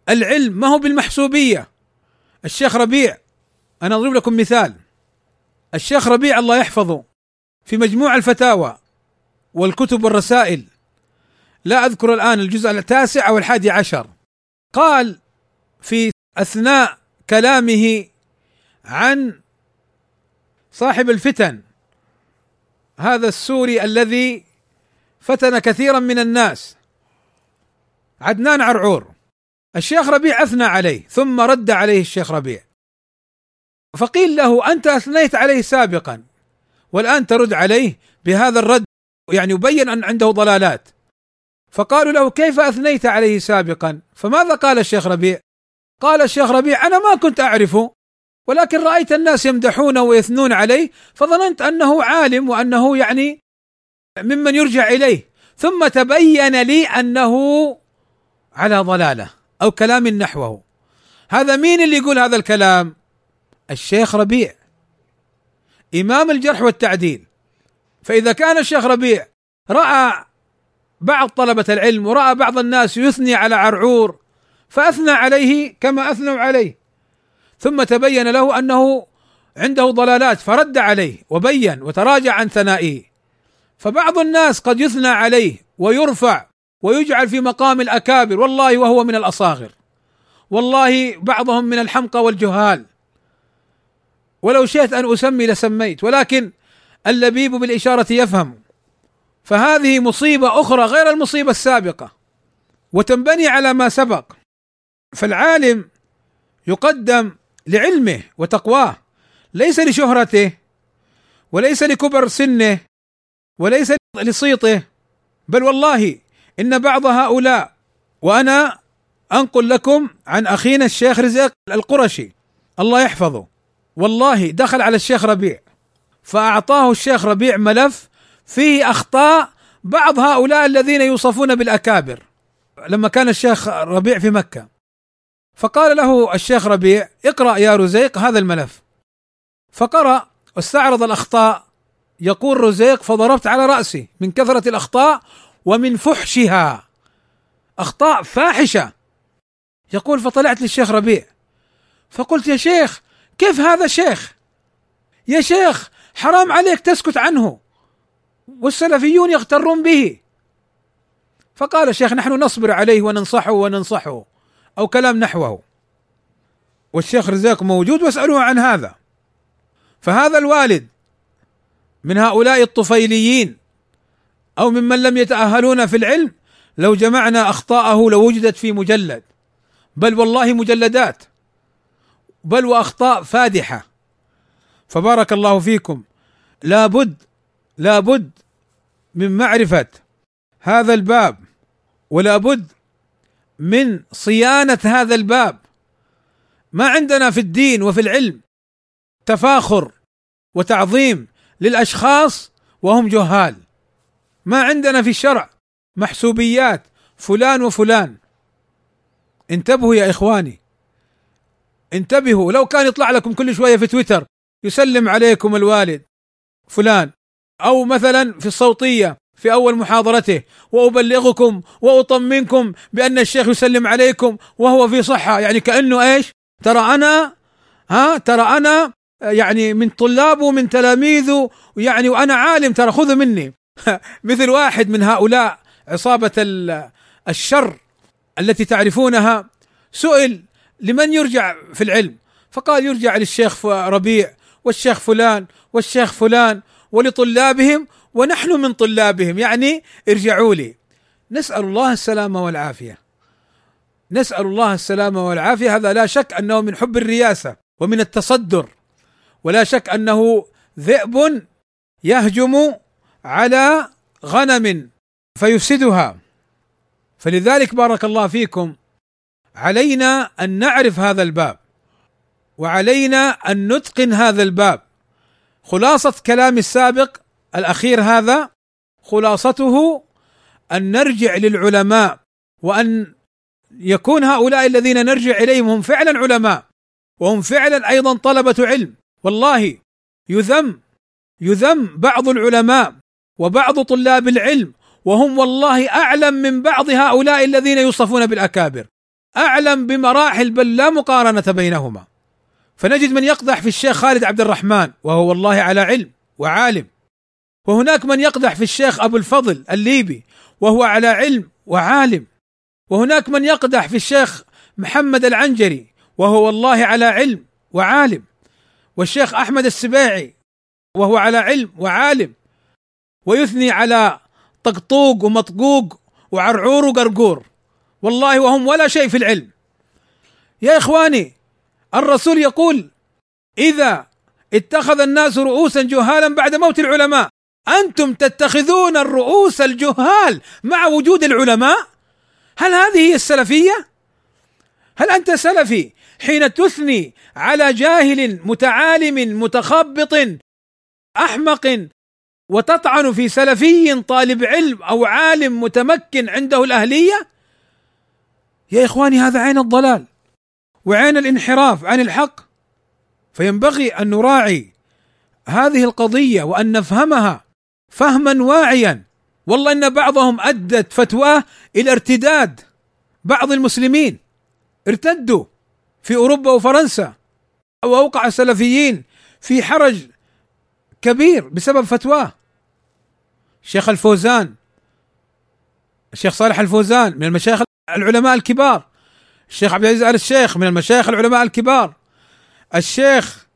العلم ما هو بالمحسوبية. الشيخ ربيع أنا أضرب لكم مثال. الشيخ ربيع الله يحفظه. في مجموع الفتاوى والكتب والرسائل لا أذكر الآن الجزء التاسع أو الحادي عشر. قال في أثناء كلامه عن صاحب الفتن هذا السوري الذي فتن كثيرا من الناس. عدنان عرعور. الشيخ ربيع أثنى عليه ثم رد عليه الشيخ ربيع. فقيل له أنت أثنيت عليه سابقا والآن ترد عليه بهذا الرد يعني يبين أن عنده ضلالات. فقالوا له كيف أثنيت عليه سابقا؟ فماذا قال الشيخ ربيع؟ قال الشيخ ربيع أنا ما كنت أعرفه ولكن رأيت الناس يمدحونه ويثنون عليه فظننت أنه عالم وأنه يعني ممن يرجع إليه. ثم تبين لي أنه على ضلالة أو كلام نحوه. هذا مين اللي يقول هذا الكلام؟ الشيخ ربيع إمام الجرح والتعديل. فإذا كان الشيخ ربيع رأى بعض طلبة العلم ورأى بعض الناس يثني على عرعور فأثنى عليه كما أثنوا عليه. ثم تبين له أنه عنده ضلالات فرد عليه وبين وتراجع عن ثنائه. فبعض الناس قد يثنى عليه ويرفع ويجعل في مقام الأكابر والله وهو من الأصاغر. والله بعضهم من الحمقى والجهال. ولو شئت أن أسمي لسميت ولكن اللبيب بالإشارة يفهم. فهذه مصيبة أخرى غير المصيبة السابقة وتنبني على ما سبق. فالعالم يقدم لعلمه وتقواه ليس لشهرته وليس لكبر سنه وليس لصيته بل والله إن بعض هؤلاء وأنا أنقل لكم عن أخينا الشيخ رزق القرشي الله يحفظه. والله دخل على الشيخ ربيع فأعطاه الشيخ ربيع ملف فيه أخطاء بعض هؤلاء الذين يوصفون بالأكابر لما كان الشيخ ربيع في مكة. فقال له الشيخ ربيع اقرأ يا رزيق هذا الملف. فقرأ واستعرض الأخطاء يقول رزيق فضربت على رأسي من كثرة الأخطاء ومن فحشها. أخطاء فاحشة. يقول فطلعت للشيخ ربيع. فقلت يا شيخ كيف هذا شيخ؟ يا شيخ حرام عليك تسكت عنه. والسلفيون يغترون به. فقال الشيخ نحن نصبر عليه وننصحه وننصحه أو كلام نحوه. والشيخ رزاق موجود واسألوه عن هذا. فهذا الوالد من هؤلاء الطفيليين أو ممن لم يتأهلون في العلم لو جمعنا أخطاءه لوجدت في مجلد. بل والله مجلدات. بل وأخطاء فادحة. فبارك الله فيكم. لابد لابد من معرفة هذا الباب ولابد من صيانة هذا الباب. ما عندنا في الدين وفي العلم تفاخر وتعظيم. للأشخاص وهم جهال. ما عندنا في الشرع محسوبيات فلان وفلان. انتبهوا يا إخواني. انتبهوا لو كان يطلع لكم كل شوية في تويتر يسلم عليكم الوالد فلان أو مثلا في الصوتية في أول محاضرته وأبلغكم وأطمنكم بأن الشيخ يسلم عليكم وهو في صحة. يعني كأنه إيش؟ ترى أنا ها ترى أنا يعني من طلابه ومن تلاميذه يعني وأنا عالم ترى خذوا مني. (laughs) مثل واحد من هؤلاء عصابة الشر التي تعرفونها سئل لمن يرجع في العلم؟ فقال يرجع للشيخ ربيع والشيخ فلان والشيخ فلان ولطلابهم ونحن من طلابهم. يعني ارجعوا لي. نسأل الله السلامة والعافية. نسأل الله السلامة والعافية. هذا لا شك أنه من حب الرياسة ومن التصدر. ولا شك أنه ذئب يهجم على غنم فيفسدها. فلذلك بارك الله فيكم علينا أن نعرف هذا الباب وعلينا أن نتقن هذا الباب. خلاصة كلام السابق الأخير هذا خلاصته أن نرجع للعلماء وأن يكون هؤلاء الذين نرجع إليهم هم فعلا علماء وهم فعلا أيضا طلبة علم. والله يذم يذم بعض العلماء وبعض طلاب العلم وهم والله أعلم من بعض هؤلاء الذين يوصفون بالأكابر أعلم بمراحل بل لا مقارنة بينهما. فنجد من يقدح في الشيخ خالد عبد الرحمن وهو والله على علم وعالم. وهناك من يقدح في الشيخ أبو الفضل الليبي وهو على علم وعالم. وهناك من يقدح في الشيخ محمد العنجري وهو والله على علم وعالم. والشيخ أحمد السباعي وهو على علم وعالم ويثني على طقطوق ومطقوق وعرعور وقرقور والله وهم ولا شيء في العلم. يا إخواني الرسول يقول إذا اتخذ الناس رؤوسا جهالا بعد موت العلماء أنتم تتخذون الرؤوس الجهال مع وجود العلماء؟ هل هذه هي السلفية؟ هل أنت سلفي حين تثني على جاهل متعالم متخبط أحمق وتطعن في سلفي طالب علم أو عالم متمكن عنده الأهلية؟ يا إخواني هذا عين الضلال وعين الانحراف عن الحق. فينبغي أن نراعي هذه القضية وأن نفهمها فهما واعيا. والله إن بعضهم أدت فتواه إلى ارتداد. بعض المسلمين ارتدوا. في أوروبا وفرنسا واوقع السلفيين في حرج كبير بسبب فتواه الشيخ الفوزان الشيخ صالح الفوزان من المشايخ العلماء الكبار الشيخ عبد العزيز آل الشيخ من المشايخ العلماء الكبار الشيخ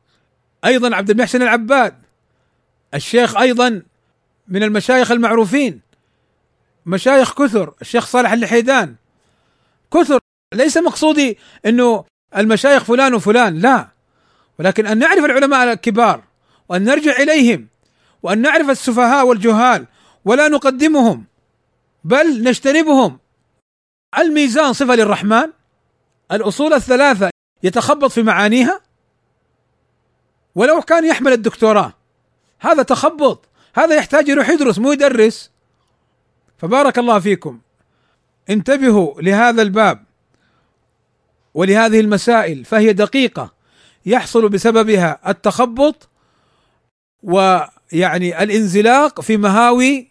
أيضا عبد المحسن العباد الشيخ أيضا من المشايخ المعروفين مشايخ كثر الشيخ صالح اللحيدان كثر. ليس مقصودي إنه المشايخ فلان وفلان لا. ولكن أن نعرف العلماء الكبار وأن نرجع إليهم وأن نعرف السفهاء والجهال ولا نقدمهم بل نجتنبهم. الميزان صفة للرحمن الأصول الثلاثة يتخبط في معانيها. ولو كان يحمل الدكتوراه هذا تخبط هذا يحتاج يروح يدرس مو يدرس. فبارك الله فيكم. انتبهوا لهذا الباب. ولهذه المسائل فهي دقيقة يحصل بسببها التخبط ويعني الانزلاق في مهاوي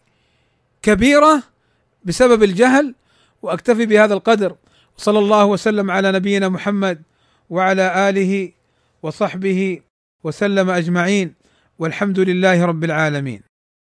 كبيرة بسبب الجهل وأكتفي بهذا القدر. صلى الله وسلم على نبينا محمد وعلى آله وصحبه وسلم أجمعين والحمد لله رب العالمين.